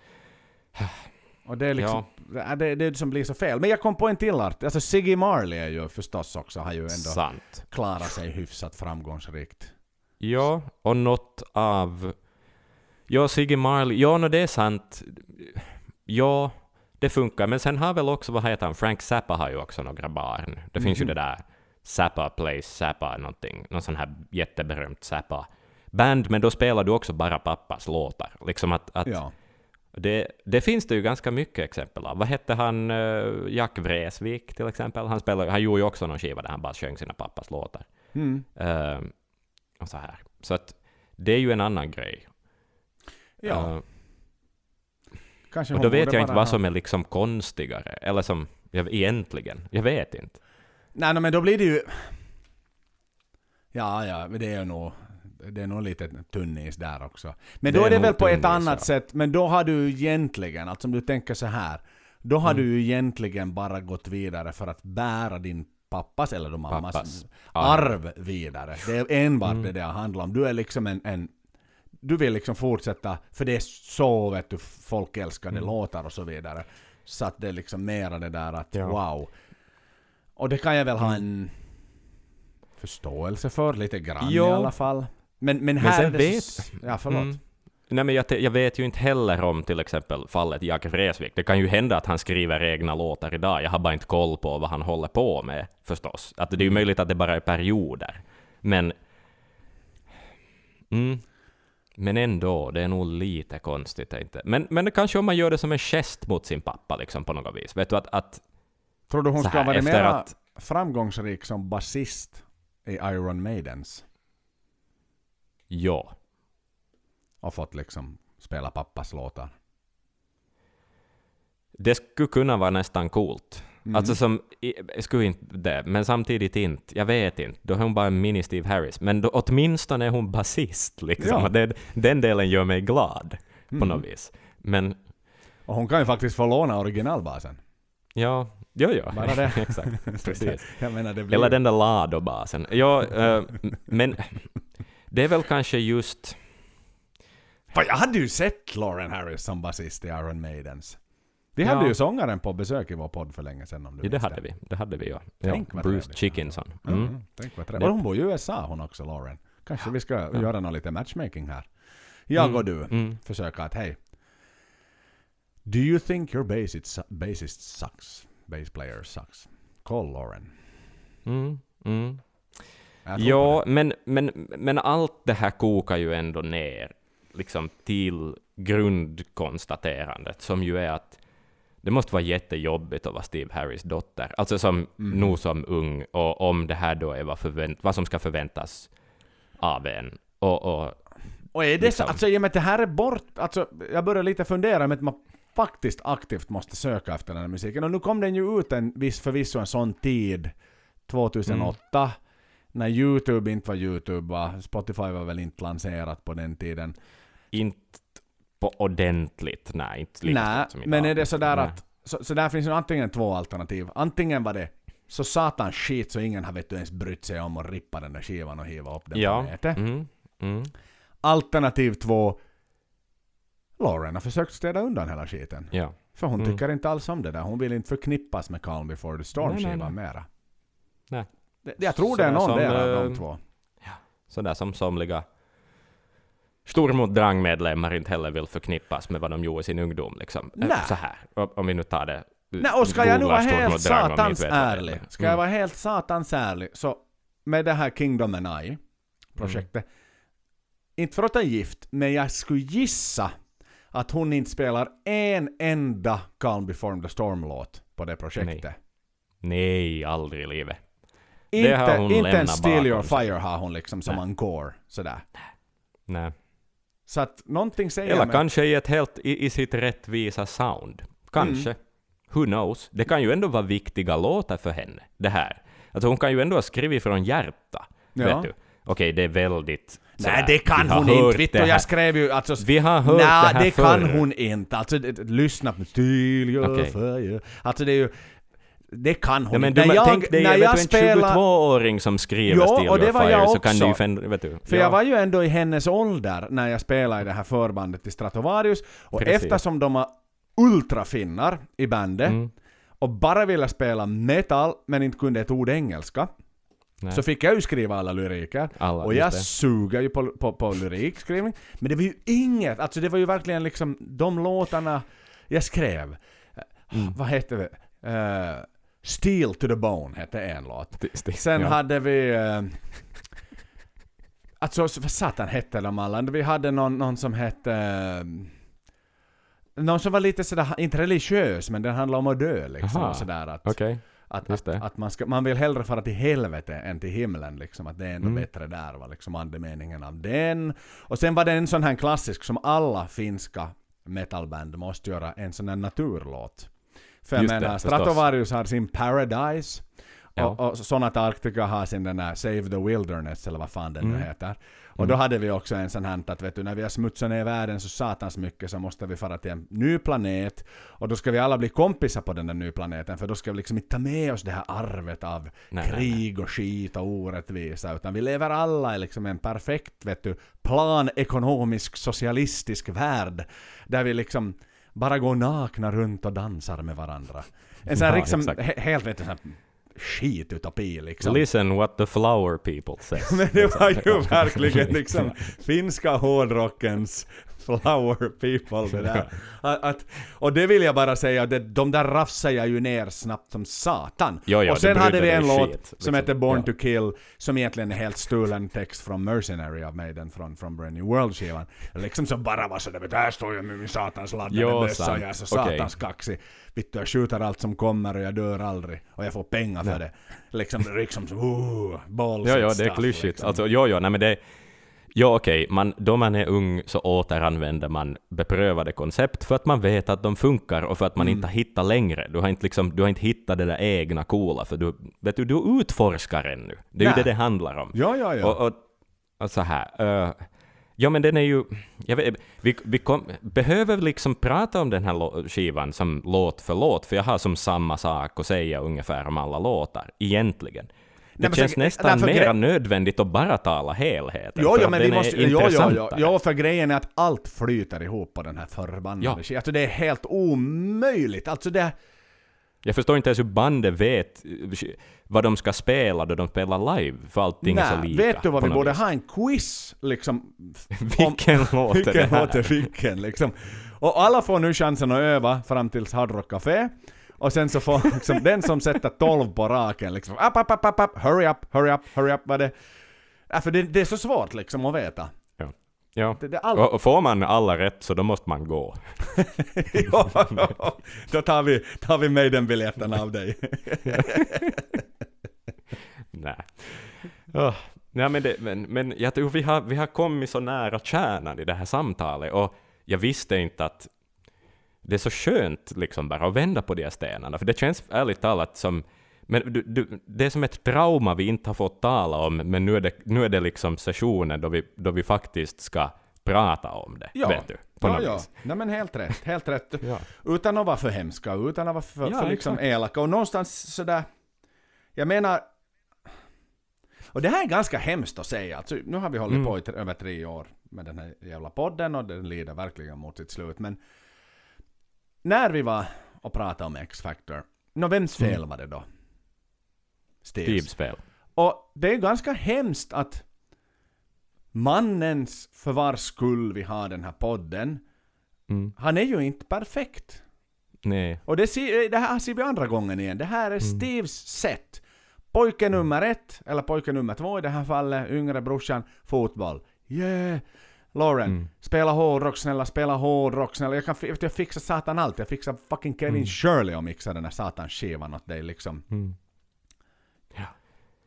Och det är liksom, ja. det, det det som blir så fel. Men jag kom på en till art. Alltså Siggy Marley är ju förstås också, har ju ändå Sant. klarat sig hyfsat framgångsrikt. Ja, och något av... Ja, Siggy Marley. Ja, no, det är sant. Ja, det funkar. Men sen har väl också, vad heter han, Frank Zappa har ju också några barn. Det finns ju Mhm. det där Zappa Plays Zappa någonting. Någon sån här jätteberömt Zappa-band. Men då spelar du också bara pappas låtar. Liksom att... att Ja. det, det finns det ju ganska mycket exempel av. Vad hette han, eh, Jack Vreeswijk till exempel? Han, spelade, han gjorde ju också någon skiva där han bara sjöng sina pappas låtar. Mm. Eh, och så här. Så att det är ju en annan grej. Ja, Eh, kanske och då vet jag inte vad som är liksom konstigare, eller som jag, egentligen. Jag vet inte. Nej, men då blir det ju... Ja, ja, det är nog... Det är nog lite tunnis där också. Men Det då är är det väl på ett annat ja. sätt, men då har du egentligen, alltså om du tänker så här. Då har Mm. du egentligen bara gått vidare för att bära din pappas eller då mammas Pappas arv vidare. Det är enbart Mm. det det handlar om. Du är liksom en, en du vill liksom fortsätta, för det är så vet du, folk älskar det Mm. låtar och så vidare. Så att det är liksom mera det där att Ja. wow. Och det kan jag väl ha Mm. en förståelse för, lite grann Ja. i alla fall. Men, men Men här sen är det... vet- Ja, förlåt. Mm. Nej, men jag, jag vet ju inte heller om till exempel fallet Jack Vreeswijk. Det kan ju hända att han skriver egna låtar idag. Jag har bara inte koll på vad han håller på med, förstås. Att det är ju möjligt att det bara är perioder. Men... Mm. Men ändå, det är nog lite konstigt. Inte. Men, men kanske om man gör det som en gest mot sin pappa, liksom på något vis. Vet du att... att Tror du hon här, vara efter mer att- framgångsrik som basist i Iron Maidens? ja. Och fått liksom spela pappas låtar? Det skulle kunna vara nästan coolt. Mm. Alltså som, i- skulle inte det, men samtidigt inte. Jag vet inte. Då är hon bara en mini-Steve Harris. Men då, åtminstone är hon basist liksom. Ja. Det, den delen gör mig glad på Mm. något vis. Men Och hon kan ju faktiskt få låna originalbasen. ja, ja, ja. Bara det. (laughs) Exakt, precis. (laughs) Jag menar det blir... Eller den där Lado-basen. Ja, eh, men det är väl kanske just... För jag hade ju sett Lauren Harris som basist i Iron Maidens. Vi Ja. hade ju sångaren på besök i vår podd för länge sedan om du Ja, det hade vi. Det hade vi, ja. ja Tänk vad Bruce. Chickinson. Mm. Mm. Tänk vad trevligt. Hon bor i USA hon också, Lauren. Kanske vi ska göra någon lite matchmaking här. Jag Mm. och du Mm. försöka att hej. Do you think your bassist, bassist sucks? Bass player sucks? Call Lauren. Mm. Mm. Ja, det. men, men, men allt det här kokar ju ändå ner liksom till grundkonstaterandet som ju är att det måste vara jättejobbigt att vara Steve Harris dotter. Alltså som Mm. nog som ung, och om det här då är vad, förvänt, vad som ska förväntas av en. Och, och Och är det liksom. så, alltså i och med att det här är bort, alltså jag börjar lite fundera med att man faktiskt aktivt måste söka efter den här musiken. Och nu kom den ju ut en viss, förvisso en sån tid, 2008, Mm. när YouTube inte var YouTube va? Spotify var väl inte lanserat på den tiden. inte på ordentligt, nej, inte lika Nej, stort som idag. men är det sådär Nej. att, så, så där finns ju antingen två alternativ. Antingen var det så satan skit så ingen har vet du ens brytt sig om att rippa den där skivan och hiva upp den på Ja. nätet. Mm. Mm. Alternativ två, Lauren har försökt städa undan hela skiten. Ja. För hon Mm. tycker inte alls om det där. Hon vill inte förknippas med Calm before the Storm-skivan nej. mera. Nej. Det, jag tror det är någon som, där av eh, de två. Sådär som somliga Stormot Drang-medlemmar inte heller vill förknippas med vad de gjorde i sin ungdom. Liksom. Eh, Nej. Så här, om vi nu tar det. Nej, och ska jag nu vara helt satans ärlig, ska Mm. jag vara helt satans ärlig, så med det här Kingdom and I projektet, Mm. inte för att ta gift, men jag skulle gissa att hon inte spelar en enda Calm Before the Storm-låt på det projektet. Nej, aldrig i livet. Inte, inte en Steal Your. Fire har hon liksom som Nej. encore, sådär. Nej. Så att någonting säger Eller mig... kanske i ett helt, i, i sitt rättvisa sound. Kanske. Mm. Who knows? Det kan ju ändå vara viktiga låtar för henne, det här. Alltså hon kan ju ändå ha skrivit från hjärta. Ja. Vet du? Okej, det är väldigt... Nej, sådär, det kan hon inte. Jag skrev ju alltså... Vi har hört Nej, det här det förr. kan hon inte. Alltså, det, lyssna på Your. Fire. Alltså det är ju... Det kan hon Ja, men du, När jag, tänk dig när jag du, en spelar... 22-åring som skriver Jo, Steal och det var Fire, jag så kan du ju också. fän, vet du. För jag var ju ändå i hennes ålder när jag spelade i det här förbandet i Stratovarius. Och Precis. eftersom de var ultrafinnar i bandet Mm. och bara ville spela metal men inte kunde ett ord engelska. Nej. Så fick jag ju skriva alla lyriker. Alla, och jag suger ju på, på, på lyrikskrivning. Men det var ju inget, alltså det var ju verkligen liksom de låtarna jag skrev. Mm. Vad hette det? Uh, Steel to the Bone hette en låt. Sen ja. hade vi... Uh, alltså vad satan hette de alla? Vi hade någon, någon som hette... eh, någon som var lite sådär, inte religiös, men den handlade om att dö liksom. Aha. Sådär att, Okej. att, att, att man, ska, man vill hellre fara till helvete än till himlen liksom. Att det är ändå Mm. bättre där var liksom andemeningen av den. Och sen var det en sån här klassisk som alla finska metalband måste göra, en sån här naturlåt. För jag Just det, menar, förstås. Stratovarius har sin Paradise. Ja. Och, och Sonata Arctica har sin den där Save the Wilderness eller vad fan den nu Mm. heter. Och då hade vi också en sån här att vet du, när vi har smutsat ner världen så satans mycket så måste vi fara till en ny planet. Och då ska vi alla bli kompisar på den där nya planeten för då ska vi liksom inte ta med oss det här arvet av Nej, nej, krig och skit och orättvisa utan vi lever alla i liksom en perfekt vet du, planekonomisk socialistisk värld där vi liksom bara går nakna runt och dansar med varandra. En sån här Ja, liksom, he- helt vet du, sån här liksom. Listen what the flower people says. (laughs) Men det var ju verkligen liksom (laughs) finska hårdrockens flower people det där. (laughs) Att, att, och det vill jag bara säga, det, de där rafsar jag ju ner snabbt som satan. Jo, jo, och sen hade vi en dig låt skit, som liksom. heter Born Ja. to Kill, som egentligen är helt stulen text från Mercenary av Maiden från, från Brand New World-skivan. Liksom som bara var sådär, här står jag med min satans laddade bössa jag är så satans kaxig. Vittu, jag skjuter allt som kommer och jag dör aldrig. Och jag får pengar för det. Liksom, liksom uh, balls Jo, jo, det är klyschigt. liksom. Alltså, jo, jo, nej men det... Jo, okej, man, då man är ung så återanvänder man beprövade koncept för att man vet att de funkar och för att man Mm. inte har hittat längre. Du har inte, liksom, du har inte hittat det där egna coola, för du, vet du, du utforskar ännu. Det är Nej. ju det det handlar om. Ja, ja, ja. Och, och, och så här. eh, ja, men den är ju... Vet, vi vi kom, behöver liksom prata om den här skivan som låt för låt, för jag har som samma sak att säga ungefär om alla låtar, egentligen. Det känns så- nästan mera gre- nödvändigt att bara tala helheten, Jo, jo, men vi måste... är Jo, jo, jo, jo, för grejen är att allt flyter ihop på den här förbannade Ja. Alltså det är helt omöjligt. Alltså det... Jag förstår inte ens hur bandet vet vad de ska spela då de spelar live, för allting är så lika. vet du vad vi borde vis. ha en quiz liksom? (laughs) Vilken låt är det Vilken här? låt är vilken liksom? Och alla får nu chansen att öva fram tills Hard Rock Café. Och sen så får liksom, den som sätter 12 på raken liksom, up, up, up, up, up, hurry up, hurry up, hurry up, vad det... Ja, för det, det är så svårt liksom att veta. Ja. Ja. Det, det är allt. Och, och får man alla rätt så då måste man gå. (laughs) ja, då tar vi, tar vi med den biljetten av dig. (laughs) Nej. Oh. Ja, men, det, men, men jag tror vi har, vi har kommit så nära kärnan i det här samtalet och jag visste inte att det är så skönt liksom bara att vända på de här stenarna, för det känns ärligt talat som men du, du, det är som ett trauma vi inte har fått tala om, men nu är det, nu är det liksom sessionen då vi, då vi faktiskt ska prata om det. Ja. Vet du? På ja, ja. vis. Nej men helt rätt, helt rätt. Ja. Utan att vara för hemska, utan att vara för, Ja, för liksom exakt. elaka. Och någonstans sådär... Jag menar... Och det här är ganska hemskt att säga. Alltså, nu har vi hållit Mm. på i över tre år med den här jävla podden och den lider verkligen mot sitt slut. Men när vi var och pratade om X-Factor, nå vems fel Mm. var det då? Steves. Steves fel. Och det är ganska hemskt att mannens för vars skull vi har den här podden, Mm. han är ju inte perfekt. Nej. Och det, ser, det här ser vi andra gången igen. Det här är Steves sätt. Pojke nummer ett, eller pojke nummer två i det här fallet, yngre brorsan, fotboll. Yeah! Lauren, Mm. spela hårdrock snälla, spela hårdrock snälla. Jag kan jag fixar satan allt. Jag fixar fucking Kevin Shirley och mixar den här satans skivan åt dig liksom. Mm. Ja.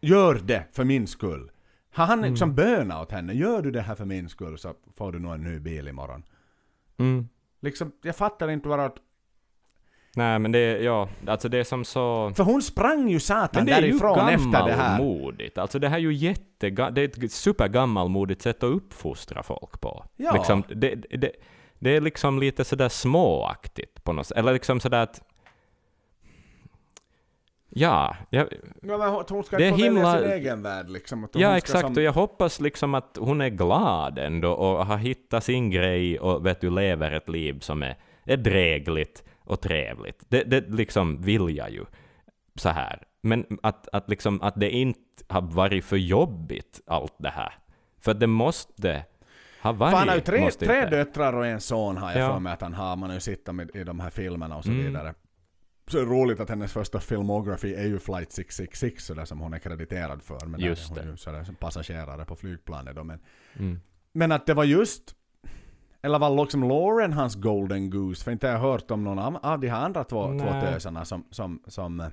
Gör det för min skull. Har han liksom bönat åt henne? Gör du det här för min skull så får du nog en ny bil imorgon. Mm. Liksom, jag fattar inte att... Nej men det, ja, alltså det är som så... För hon sprang ju satan Men det är ju därifrån efter det här. gammalmodigt. Alltså det här är ju jättega... Det är ett supergammalmodigt sätt att uppfostra folk på. Ja. Liksom, det, det, det är liksom lite sådär småaktigt på något sätt. Eller liksom sådär att... Ja, jag, Ja, men hon- ska Det är himla- sin egen värld liksom. Ja exakt, som- och jag hoppas liksom att hon är glad ändå och har hittat sin grej och vet du, lever ett liv som är, är drägligt och trevligt. Det, det liksom vill jag ju så här. Men att, att, liksom, att det inte har varit för jobbigt allt det här. För det måste ha varit. För han har ju tre, tre döttrar och en son har jag Ja. för mig att han har. Man har ju sett dem i, i de här filmerna och så Mm. vidare. Så det är roligt att hennes första filmography är ju Flight 666 sådär som hon är krediterad för. Men Just där är hon det. ju sådär som passagerare på flygplanet då. Men, Mm. men att det var just eller var liksom Lauren hans golden goose? För inte har jag hört om någon av, av de här andra två, två tösarna som, som, som eh,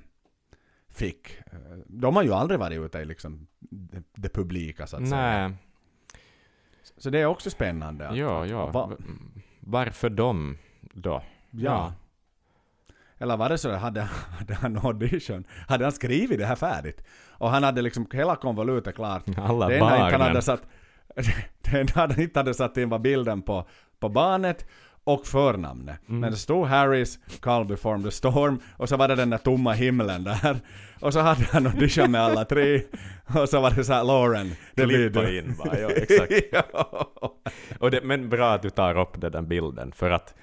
fick. eh, De har ju aldrig varit ute i liksom det, det publika så att säga. Nej, Så det är också spännande. att- ja, ja. va- Varför dem då? Ja. Eller var det så hade, hade han audition, hade han skrivit det här färdigt? Och han hade liksom hela konvolutet klart. Alla det enda inte han barnen. hade satt, (laughs) det enda han inte hade satt in var bilden på, på barnet och förnamnet. Mm. Men det stod Harris, Call Before the Storm och så var det den där tomma himlen där. Och så hade han audition med alla tre. Och så var det så här, Lauren, det blir du. in bara, ja, exakt. (laughs) ja. Och det, men bra att du tar upp den där bilden, för att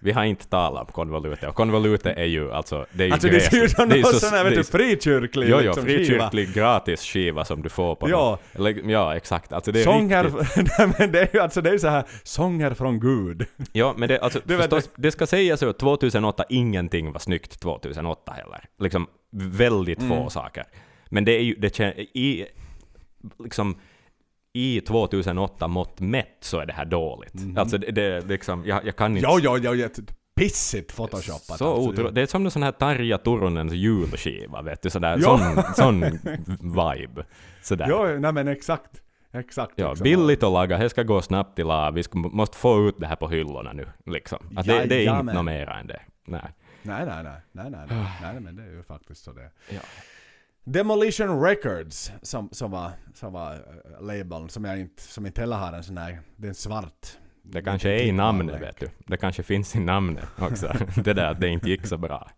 vi har inte talat om konvolutet, och konvolutet är ju alltså, det är ju Alltså det gräsligt. Det är någon så- sån här vet det du, frikyrklig Jo, jo, liksom, skiva. frikyrklig gratis skiva som du får på Ja. någon- ja, exakt. Alltså det är Sånger, riktigt. (laughs) nej men det är ju alltså det är ju så här sånger från Gud. Ja, men det, alltså, (laughs) Du förstås, det ska sägas att 2008, ingenting var snyggt 2008 heller. Liksom, väldigt få Mm. saker. Men det är ju, det kän, i, liksom, i 2008 mått mätt så är det här dåligt. Alltså det, det liksom, jag, jag kan inte... Ja, ja, ja, ja, pissigt photoshopat. Så alltså. otro, det är som en sån här Tarja Turunens julskiva, vet du, sådär, Ja. sån, sån vibe. Sådär. Jo, nej men exakt. Exakt. Ja, liksom. billigt att laga, det ska gå snabbt till la, vi ska, måste få ut det här på hyllorna nu. Liksom. Att det, det är inte Jajamän. något mera än det. Nej. Nej, nej, nej, nej, nej, nej, nej, men det är ju faktiskt så det. Ja. Demolition Records, som, som var, som var uh, labeln, som jag inte, som inte heller har en sån här, det är en svart. Det kanske är i namnet, vet du. Det kanske finns i namnet också. (laughs) det där att det inte gick så bra.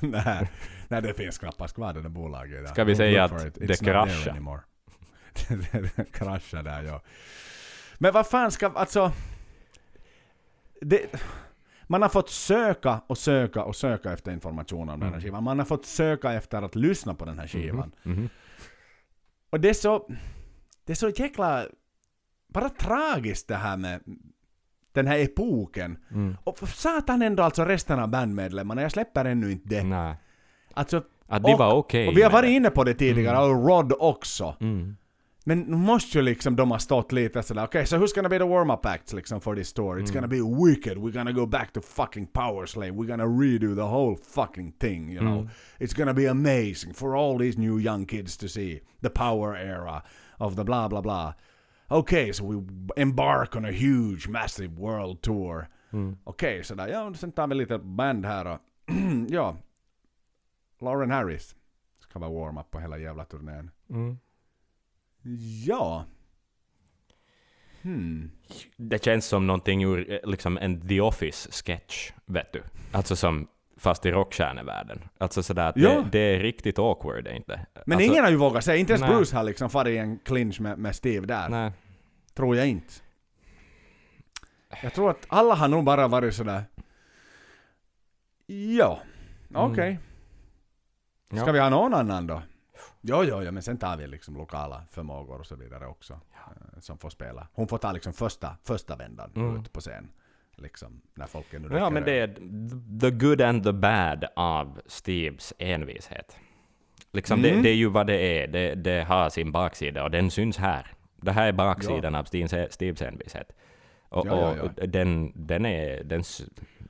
nej, nej, det finns knappast kvar det där bolaget. Där. Ska vi säga att it. det anymore. (laughs) det kraschar där, ja. Men vad fan ska, alltså... Det, man har fått söka och söka och söka efter information om den här Mm. skivan. Man har fått söka efter att lyssna på den här skivan. Mhm. Och det är så... Det är så jäkla... Bara tragiskt det här med den här epoken. Mm. Och för satan ändå alltså resten av bandmedlemmarna, jag släpper ännu inte det. Nej. Alltså, Att de Och- var okej och vi har varit inne på det tidigare, och Rod också. Mm. Men nu måste ju liksom de ha stått lite sådär, okej, so who's gonna be the warm-up acts liksom for this tour? It's Mm. gonna be wicked, we're gonna go back to fucking Power Slave, we're gonna redo the whole fucking thing, you know? Mm. It's gonna be amazing for all these new young kids to see the power era of the blah blah blah. Okay, so we embark on a huge, massive world tour. Mm. Okej, sådär, ja, sen tar vi lite band här och (clears throat) ja, Lauren Harris ska vara warm-up på hela jävla turnén. Mm. Ja. Hmm. Det känns som någonting ur eh, liksom en The Office-sketch, vet du. Alltså som, fast i rockstjärnevärlden. Alltså sådär att Ja. det, det är riktigt awkward, är inte? Men alltså, ingen har ju vågat säga, inte ens Nej. Bruce har liksom farit i en clinch med, med Steve där. Nej. Tror jag inte. Jag tror att alla har nog bara varit sådär... Ja, okej. Mm. Ska Ja. vi ha någon annan då? Jo, jo, jo, men sen tar vi liksom lokala förmågor och så vidare också. eh, Som får spela. Hon får ta liksom första, första vändan Mm. ut på scen. Liksom, när folk nu Ja, men det är the good and the bad av Steves envishet. Liksom det, Mm. det är ju vad det är. Det, det har sin baksida och den syns här. Det här är baksidan av Steves, envishet. Och, Ja, ja, och den, den är... Den,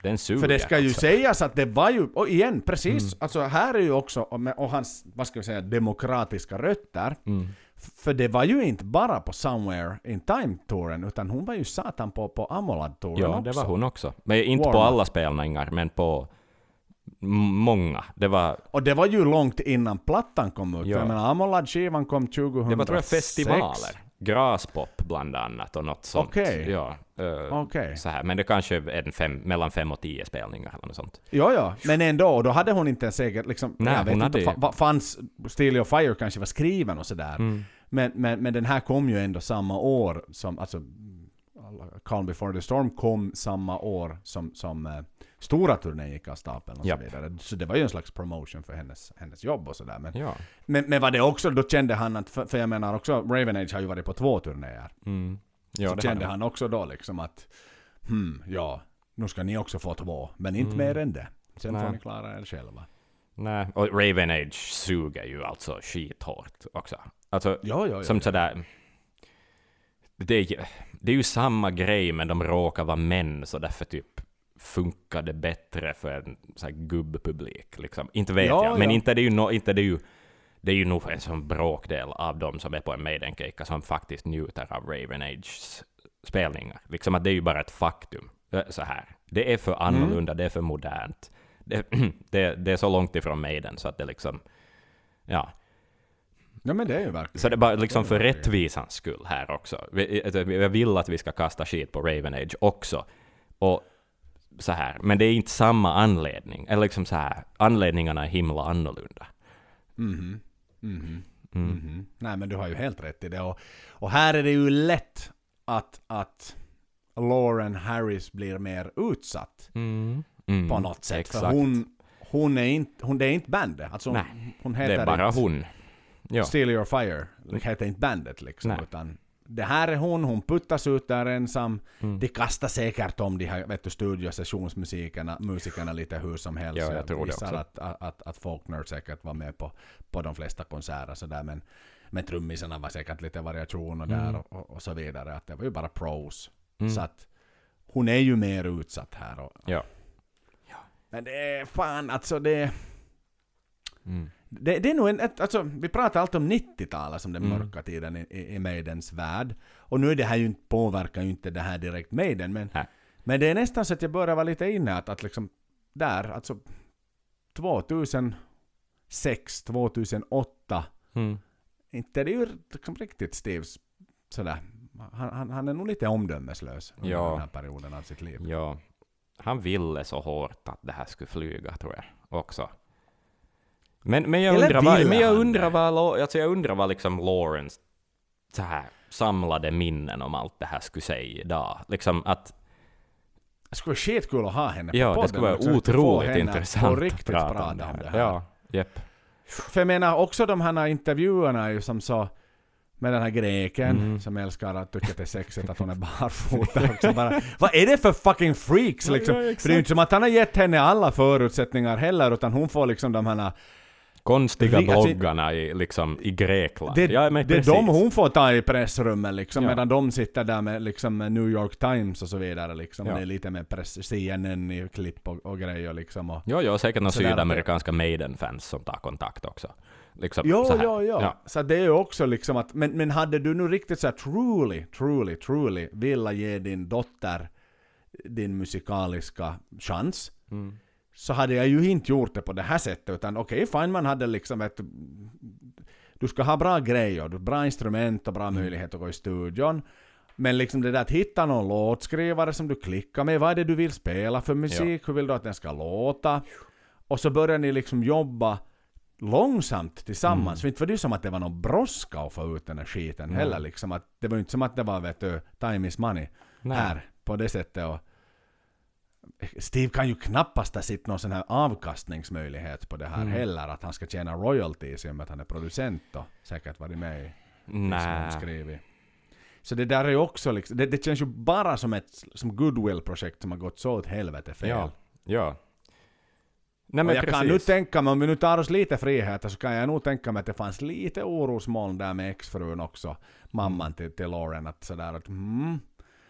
den suger. För det ska ju alltså. sägas att det var ju, och igen, precis, Mm. alltså här är ju också, och, hans, vad ska vi säga, demokratiska rötter. Mm. För det var ju inte bara på Somewhere in Time-touren, utan hon var ju satan på, på Amolad-touren Ja, också. det var hon också. Men inte på Warm-up. alla spelningar, men på många. Det var, Och det var ju långt innan plattan kom ut. Ja. Jag menar, Amolad-skivan kom 2006. det var tror jag festivaler. Graspop bland annat och något sånt. Okej. Ja, eh, Okej. så här. Men det kanske är en fem, mellan fem och tio spelningar eller något sånt. Ja, ja, men ändå, då hade hon inte säkert liksom, Nej, jag vet inte, fa- fanns Steel of Fire kanske var skriven och sådär. Mm. Men, men, men den här kom ju ändå samma år som, alltså Calm before the storm kom samma år som, som eh, stora turnén gick av stapeln och Japp. så vidare. Så det var ju en slags promotion för hennes, hennes jobb och sådär. Men, Ja. men, men var det också, då kände han att, för, för jag menar också, Raven Age har ju varit på två turnéer. Mm. Ja, så kände han också då liksom att, hmm, ja, nu ska ni också få två, men inte Mm. mer än det. Sen Nej. får ni klara er själva. Nej, och Raven Age suger ju alltså skithårt också. Alltså, Ja, ja, som sådär... Det det är ju samma grej, men de råkar vara män, så därför typ funkar det bättre för en sån här gubbpublik. Liksom. Inte vet Ja, jag, men ja. inte är det ju no, inte är det ju... Det är ju nog en sån bråkdel av dem som är på en Maiden-kejka som faktiskt njuter av Raven Ages spelningar. Liksom att det är ju bara ett faktum. Eh, Så här. Det är för annorlunda, det är för modernt. Det, (clears throat) det, det är så långt ifrån Maiden så att det liksom... Ja. ja, men det är ju verkligen. Så det är bara liksom är för rättvisans skull här också. Vi- alltså, Jag vill att vi ska kasta skit på Raven Age också. Och så här. Men det är inte samma anledning. Eller liksom så här. Anledningarna är himla annorlunda. Mhm. Mhm. Mm. Mhm. Nej men du har ju helt rätt i det. Och, och här är det ju lätt att, att Lauren Harris blir mer utsatt Mm. Mm. på något sätt. Exakt. För hon, hon är inte, hon, det är inte bandet. Alltså, Nej, hon det heter är bara inte hon. Ja. Steal Your Fire. Det heter inte bandet liksom. Nej. Utan det här är hon, hon puttas ut där ensam. Mm. De kastar säkert om de här vet du, studiosessionsmusikerna musikerna lite hur som helst. Ja, jag tror det gissar också. att, att, att, Faulkner säkert var med på, på de flesta konserter sådär. Men, men trummisarna var säkert lite variationer där Mm. och, och, så vidare. Att det var ju bara pros. Mm. Så att hon är ju mer utsatt här. Och, Ja. Men det är fan alltså det... Mm. Det, det är nog en, ett, alltså, vi pratar alltid om 90-talet som den Mm. mörka tiden i, i, i Maidens värld. Och nu är det här ju inte, påverkar ju inte det här direkt Maiden, men, men det är nästan så att jag börjar vara lite inne att, att liksom där, alltså 2006, 2008, Mm. inte är det ju liksom riktigt Steves sådär, han, han, han är nog lite omdömeslös under Ja. den här perioden av sitt liv. Ja. Han ville så hårt att det här skulle flyga, tror jag, också. Men, men jag Eller undrar vad, men jag undrar det? vad, alltså jag undrar vad liksom Lawrence så här samlade minnen om allt det här skulle säga idag. Liksom att, Det skulle vara skitkul att ha henne på ja, podden. det skulle vara otroligt intressant att prata, prata om det här. Ja, jepp. För jag menar också de här intervjuerna ju som så med den här greken Mm. som älskar att tycka att det är sexigt att hon är barfota också bara. Vad är det för fucking freaks liksom? Ja, ja, för det är ju inte som att han har gett henne alla förutsättningar heller utan hon får liksom de här Konstiga Ri- alltså- bloggarna i, liksom, i Grekland. Det, ja, men det är de hon får ta i pressrummet liksom, Ja. medan de sitter där med liksom New York Times och så vidare liksom. Ja. Det är lite med press, CNN i klipp och, och grejer liksom. Och, Jo, jo, säkert några sydamerikanska Maiden-fans som tar kontakt också. Liksom, Jo, så jo, jo. Ja. Så det är ju också liksom att, men, men hade du nu riktigt så här truly, truly, truly vilja ge din dotter din musikaliska chans, Mm. Så hade jag ju inte gjort det på det här sättet, utan okej, fine, man hade liksom ett... Du ska ha bra grejer, bra instrument och bra Mm. möjlighet att gå i studion. Men liksom det där att hitta någon låtskrivare som du klickar med, vad är det du vill spela för musik, hur vill du att den ska låta? Och så börjar ni liksom jobba långsamt tillsammans. Mm. För inte var det som att det var någon brådska att få ut den här skiten Nej. heller. Liksom att det var ju inte som att det var vet du, time is money Nej. här på det sättet. Och, Steve kan ju knappast ha sett någon sån här avkastningsmöjlighet på det här Mm. heller, att han ska tjäna royalties i och med att han är producent och säkert varit med i Nej. skrivit. Så det där är ju också liksom, det, det känns ju bara som ett som goodwill-projekt som har gått så åt helvete fel. Ja. Ja. Nej men jag precis. kan nu tänka mig, om vi nu tar oss lite friheter, så kan jag nog tänka mig att det fanns lite orosmoln där med exfrun också. Mamman till, till Lauren, att sådär att mm,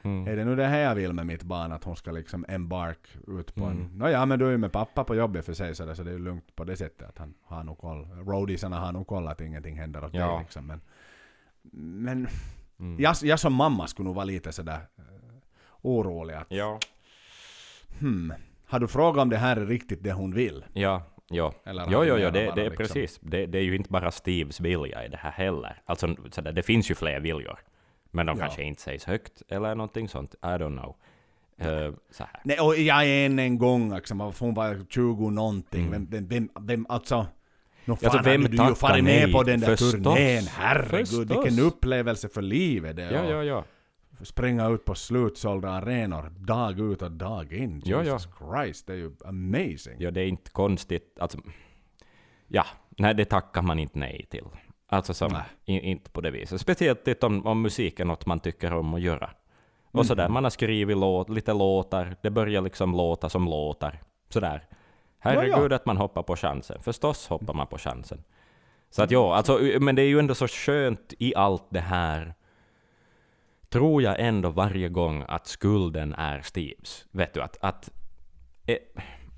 Mm. är det nu det här jag vill med mitt barn? Att hon ska liksom embark ut på en... Mm. Nåja, men du är ju med pappa på jobbet för sig så det, så det är ju lugnt på det sättet att han har nog koll. Roadiesarna har nog koll att ingenting händer åt Ja. dig liksom. Men, men Mm. jag, jag som mamma skulle nog vara lite sådär uh, orolig att Ja. hmm, har du frågat om det här är riktigt det hon vill? Ja. Ja. Eller Jo, jo, jo, det, det är liksom- precis. Det, det är ju inte bara Steves vilja i det här heller. Alltså, sådär, det finns ju fler viljor. Men de Ja. kanske inte sägs högt eller någonting sånt. I don't know. Eh, så här. Nej, och jag är än en gång liksom, hon var 20 någonting. Mm. Vem, vem, vem, alltså... Alltså, fan vem hade du ju farit med på den där Förstås. turnén, herregud, Förstås. vilken upplevelse för livet det. Ja, ja, ja. Springa ut på slutsålda arenor, dag ut och dag in. Ja, ja. Jesus Christ, det är ju amazing. Ja, det är inte konstigt. Alltså, ja, nej, det tackar man inte nej till. Alltså som, in, inte på det viset. Speciellt inte om, om musik är något man tycker om att göra. Och Mm. sådär, man har skrivit låt, lite låtar, det börjar liksom låta som låtar. Sådär. Herregud att man hoppar på chansen. Förstås hoppar man på chansen. Så att ja, alltså, men det är ju ändå så skönt i allt det här, tror jag ändå varje gång att skulden är Steves. Vet du, att, att eh,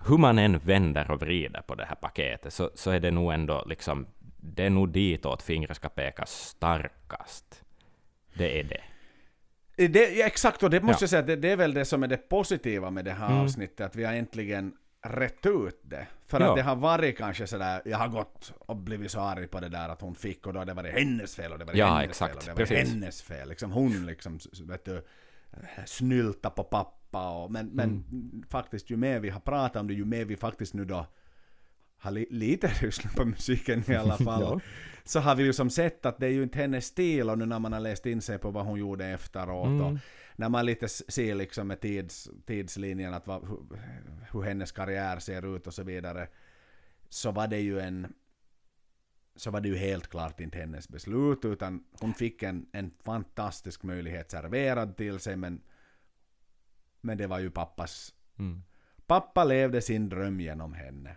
hur man än vänder och vrider på det här paketet så, så är det nog ändå liksom, det är nog ditåt fingret ska peka starkast. Det är det. Det, ja, exakt, och det måste Ja. jag säga, det, det är väl det som är det positiva med det här Mm. avsnittet, att vi har äntligen rätt ut det. För Ja. att det har varit kanske sådär, jag har gått och blivit så arg på det där att hon fick och då har det varit hennes fel och det var Ja, hennes exakt, fel och det var precis. hennes fel. Liksom hon liksom, vet du, snylta på pappa och, men, men Mm. faktiskt ju mer vi har pratat om det, ju mer vi faktiskt nu då har li, lite lyssnat på musiken i alla (laughs) fall. Så har vi ju som sett att det är ju inte hennes stil och nu när man har läst in sig på vad hon gjorde efteråt och Mm. när man lite ser liksom med tids, tidslinjen att vad, hur, hur hennes karriär ser ut och så vidare så var det ju en så var det ju helt klart inte hennes beslut utan hon fick en, en fantastisk möjlighet serverad till sig men men det var ju pappas Mm. pappa levde sin dröm genom henne.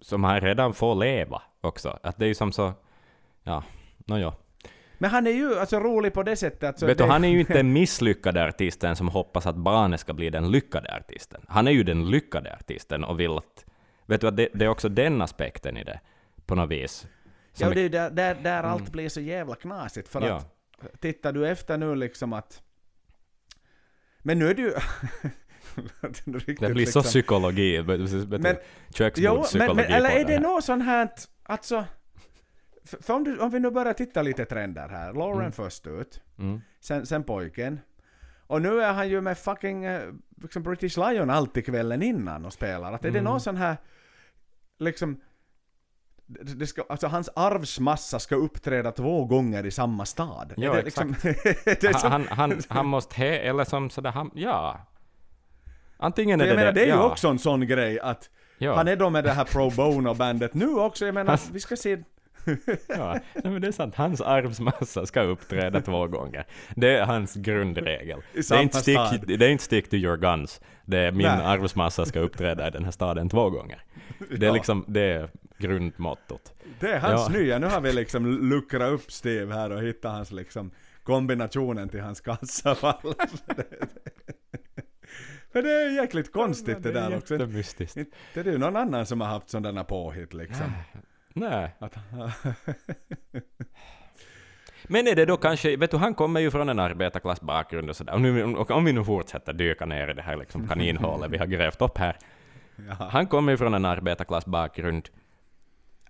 Som- han redan får leva också. Att det är ju som så, ja, nåja. Men han är ju alltså rolig på det sättet att så Vet du, det, han är ju inte (laughs) den misslyckade artisten som hoppas att barnet ska bli den lyckade artisten. Han är ju den lyckade artisten och vill att... Vet du det, det är också den aspekten i det, på något vis. Som Ja, det är ju där, där, där Mm. allt blir så jävla knasigt. För Ja. att tittar du efter nu liksom att... Men nu är det ju... (laughs) (laughs) det blir så liksom- psykologi, Men- köksbordspsykologi Jo, men, eller är det här. något sånt här... Alltså... För, om, du, om vi nu börjar titta lite trender här. Lauren Mm. först ut. Mm. Sen, sen pojken. Och nu är han ju med fucking eh, liksom British Lion alltid kvällen innan och spelar. Att är det Mm. någon sån här... Liksom... Det det ska, alltså hans arvsmassa ska uppträda två gånger i samma stad. Ja, (laughs) är det liksom, det så, Han, han, han (laughs) måste he, eller som sådär, han, ja. Antingen är för jag det menar, det är ju ja, också en sån grej att ja, han är då med det här pro bono-bandet nu också. Jag menar, vi ska se... ja. Men det är sant, hans arvsmassa ska uppträda två gånger. Det är hans grundregel. Det är, inte stick, det är inte stick to your guns. Det är min Nej. arvsmassa ska uppträda i den här staden två gånger. Det är liksom, det är grundmottot. Det är hans Ja. nya. Nu har vi liksom luckrat upp Steve här och hittat hans liksom kombinationen till hans kassavalv. (laughs) För det är jäkligt konstigt det där också. Jättemystiskt. Inte det är ju någon annan som har haft sådana påhitt liksom. (laughs) Nej. Att, (laughs) Men är det då kanske, vet du, han kommer ju från en arbetarklassbakgrund och sådär. Och nu, och om vi nu fortsätter dyka ner i det här liksom kaninhålet vi har grävt upp här. ja. Han kommer ju från en arbetarklassbakgrund.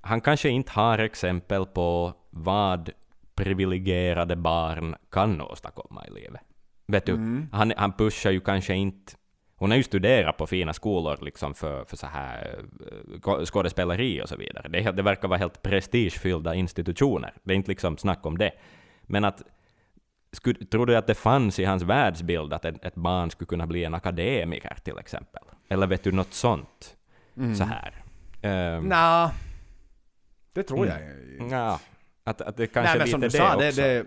Han kanske inte har exempel på vad privilegierade barn kan åstadkomma i livet. Vet du, Mm. han, han pushar ju kanske inte... Hon har ju studerat på fina skolor liksom för, för så här eh, skådespeleri och så vidare. Det, det verkar vara helt prestigefyllda institutioner. Det är inte liksom snack om det. Men att skulle, tror du att det fanns i hans världsbild att ett, ett barn skulle kunna bli en akademiker till exempel? Eller vet du något sånt? Så här. Um, Nja, det tror Mm. jag. Ja, att, att det kanske Nej men lite som du det sa, också. det, det är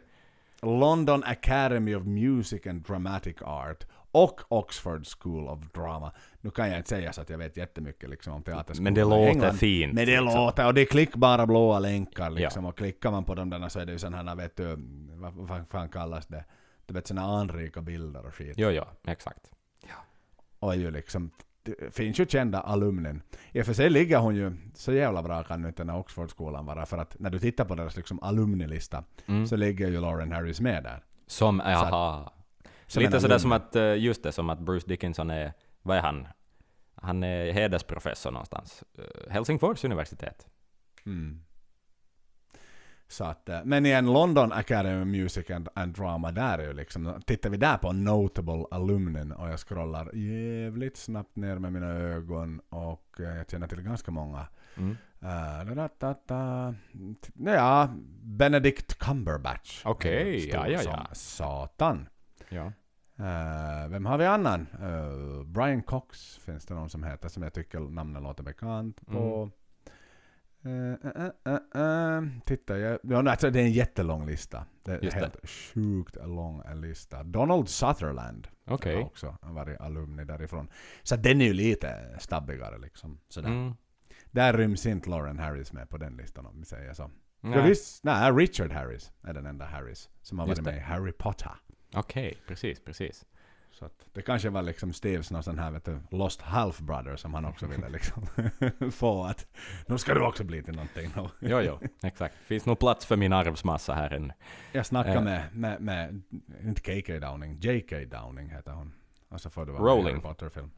London Academy of Music and Dramatic Art och Oxford School of Drama. Nu kan jag inte säga så att jag vet jättemycket liksom om teaterskolan Men det låter England. fint. Men det liksom. låter, och det är klickbara blåa länkar liksom, och klickar man på dem där så är det ju sådana här, vet du, vad, vad fan kallas det? Du vet sådana anrika bilder och skit. Jo, jo, exakt. Och är ju liksom, det finns ju kända alumnen. I och för sig ligger hon ju, så jävla bra kan nu inte den här Oxfordskolan vara, för att när du tittar på deras liksom alumnilista Mm. så ligger ju Lauren Harris med där. Som, jaha. Som en Lite sådär som att, eh, just det, som att Bruce Dickinson är, vad är han? Han är hedersprofessor någonstans. Eh, Helsingfors universitet. Mm. Så att, eh, men i en London Academy of Music and, and Drama, där är ju liksom, tittar vi där på notable alumnen och jag scrollar jävligt snabbt ner med mina ögon och jag känner till ganska många. Mm. Uh, da, da, da. Ja, Benedict Cumberbatch. Okej, Stor ja, ja, som ja. Satan. Ja. Eh, vem har vi annan? Eh, Brian Cox finns det någon som heter som jag tycker namnen låter bekant på. Mm. Eh, eh, titta, jag, ja, alltså, det är en jättelång lista. Det är Just det. helt sjukt lång lista. Donald Sutherland Okej. har också varit alumni därifrån. Så den är ju lite stabbigare liksom. Sådär. Mm. Där ryms inte Lauren Harris med på den listan om vi säger så. Ja, Nej. visst, nej, Richard Harris är den enda Harris som har varit med i Harry Potter. Okej, precis, precis. Så att det kanske var liksom Steves någon sån här vet du, Lost Half Brother som han också ville liksom (laughs) få att nu ska du också bli till någonting. Jo, jo, exakt. Finns nog plats för min arvsmassa här ännu. Jag snackade Eh. med, med, med, inte KK Downing, JK Downing heter hon. Och så får du vara Harry Potter-film.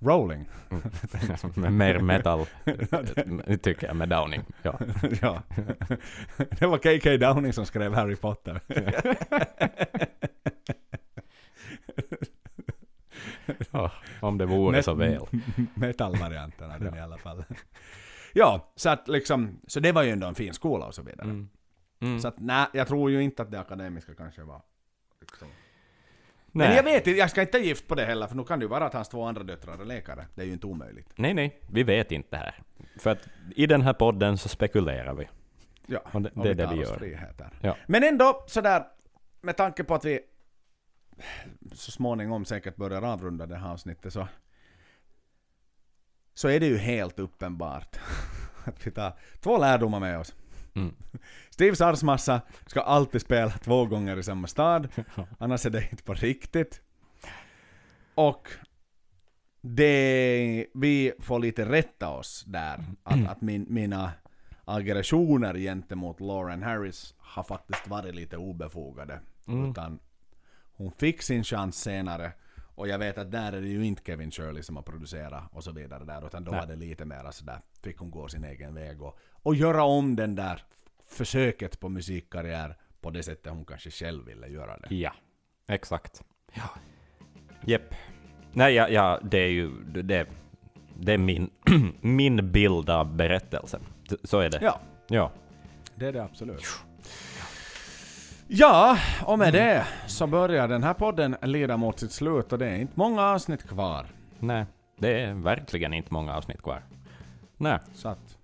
Rowling. (laughs) Med mer metal, tycker jag, med Downing. Ja. (laughs) ja. Det var KK Downing som skrev Harry Potter. Åh, om det vore så väl. Metallvarianten av den i alla fall. Ja, så att liksom, så det var ju ändå en fin skola och så vidare. Mm. Mm. Så att nej, jag tror ju inte att det akademiska kanske var liksom. Men jag vet inte, jag ska inte gift på det heller, för nu kan det ju vara att hans två andra döttrar är läkare. Det är ju inte omöjligt. nej, nej, vi vet inte det här. För att i den här podden så spekulerar vi. Ja, Och det- och det är vi det tar vi gör. friheter. Ja. Men ändå sådär, med tanke på att vi så småningom säkert börjar avrunda det här avsnittet så så är det ju helt uppenbart (laughs) att vi tar två lärdomar med oss. Mm. (laughs) Steves arvsmassa ska alltid spela två gånger i samma stad, (laughs) annars är det inte på riktigt. Och det, vi får lite rätta oss där, att, att min, mina aggressioner gentemot Lauren Harris har faktiskt varit lite obefogade. Mm. Utan hon fick sin chans senare, och jag vet att där är det ju inte Kevin Shirley som har producerat och så vidare där, utan då Nej. var det lite mer sådär, fick hon gå sin egen väg och, och göra om den där försöket på musikkarriär på det sättet hon kanske själv ville göra det. Ja, exakt. Ja. Jepp. Nej, ja, ja, det är ju det, det är min, (clears throat) min bild av berättelsen. Så är det. Ja, Ja. det är det absolut. Ja, och med det så börjar den här podden leda mot sitt slut och det är inte många avsnitt kvar. Nej, det är verkligen inte många avsnitt kvar. Nej. Så att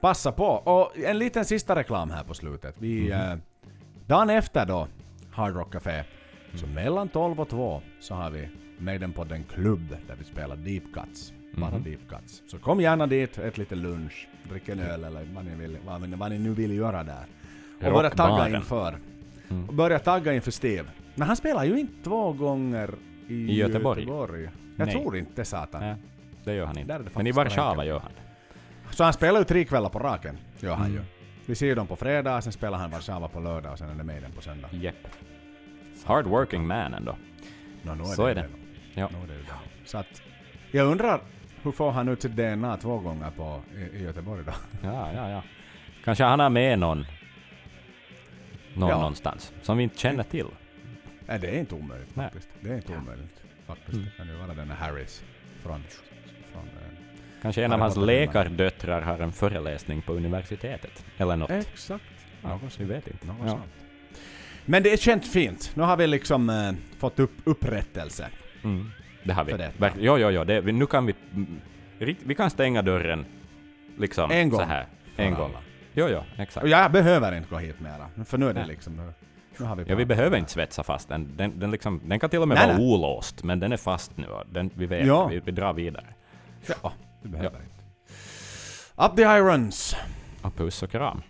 passa på. Och en liten sista reklam här på slutet. Vi, eh, dagen efter då, Hard Rock Café, så mellan 12 och 2 så har vi Maiden-podden Klubb där vi spelar Deep Cuts. Bara Mhm. Deep Cuts. Så kom gärna dit, ät lite lunch, drick en öl eller vad ni, vill, vad, vad ni nu vill göra där. Och börja tagga inför. Mm. Och börja tagga inför Steve. Men han spelar ju inte två gånger i, I Göteborg. Göteborg. Jag Nej. tror inte satan. Nej, det gör han inte. Men i Warszawa gör han. Så han spelar ju tre kvällar på raken, gör han Mm. ju. Vi ser dem på fredag, sen spelar han Warszawa på lördag och sen är det Maiden på söndag. Jepp. Hard working man ändå. Nå, nu Så är det. Ja. Är det. Så att, jag undrar, hur får han ut sitt DNA två gånger på, i, i Göteborg då? Ja, ja, ja. Kanske han har med någon, någon Ja. någonstans som vi inte känner till. Nej, det är inte omöjligt Nej. faktiskt. Det är inte omöjligt faktiskt. Mm. Det kan ju vara den här Harris från... från eh, Kanske en Ja, av hans läkardöttrar har en föreläsning på universitetet. Eller något. exakt. Ja, Något vi vet inte. Något Ja. Men det är känt fint. Nu har vi liksom eh, fått upp upprättelse. Mm. Det har vi. För detta. Jo, jo, jo. Det, nu kan vi... mm, Vi kan stänga dörren liksom En gång så här. En gång. alla. Jo, jo, exakt. Och jag behöver inte gå hit mera. För nu är det Nej. liksom... Nu, nu har vi Ja, vi behöver inte svetsa fast den. Den, den, liksom, den kan till och med Nej, vara nej. olåst, men den är fast nu. Den, vi vet, Ja. vi, vi drar vidare. Ja, du behöver inte. Up the irons! Och puss och kram.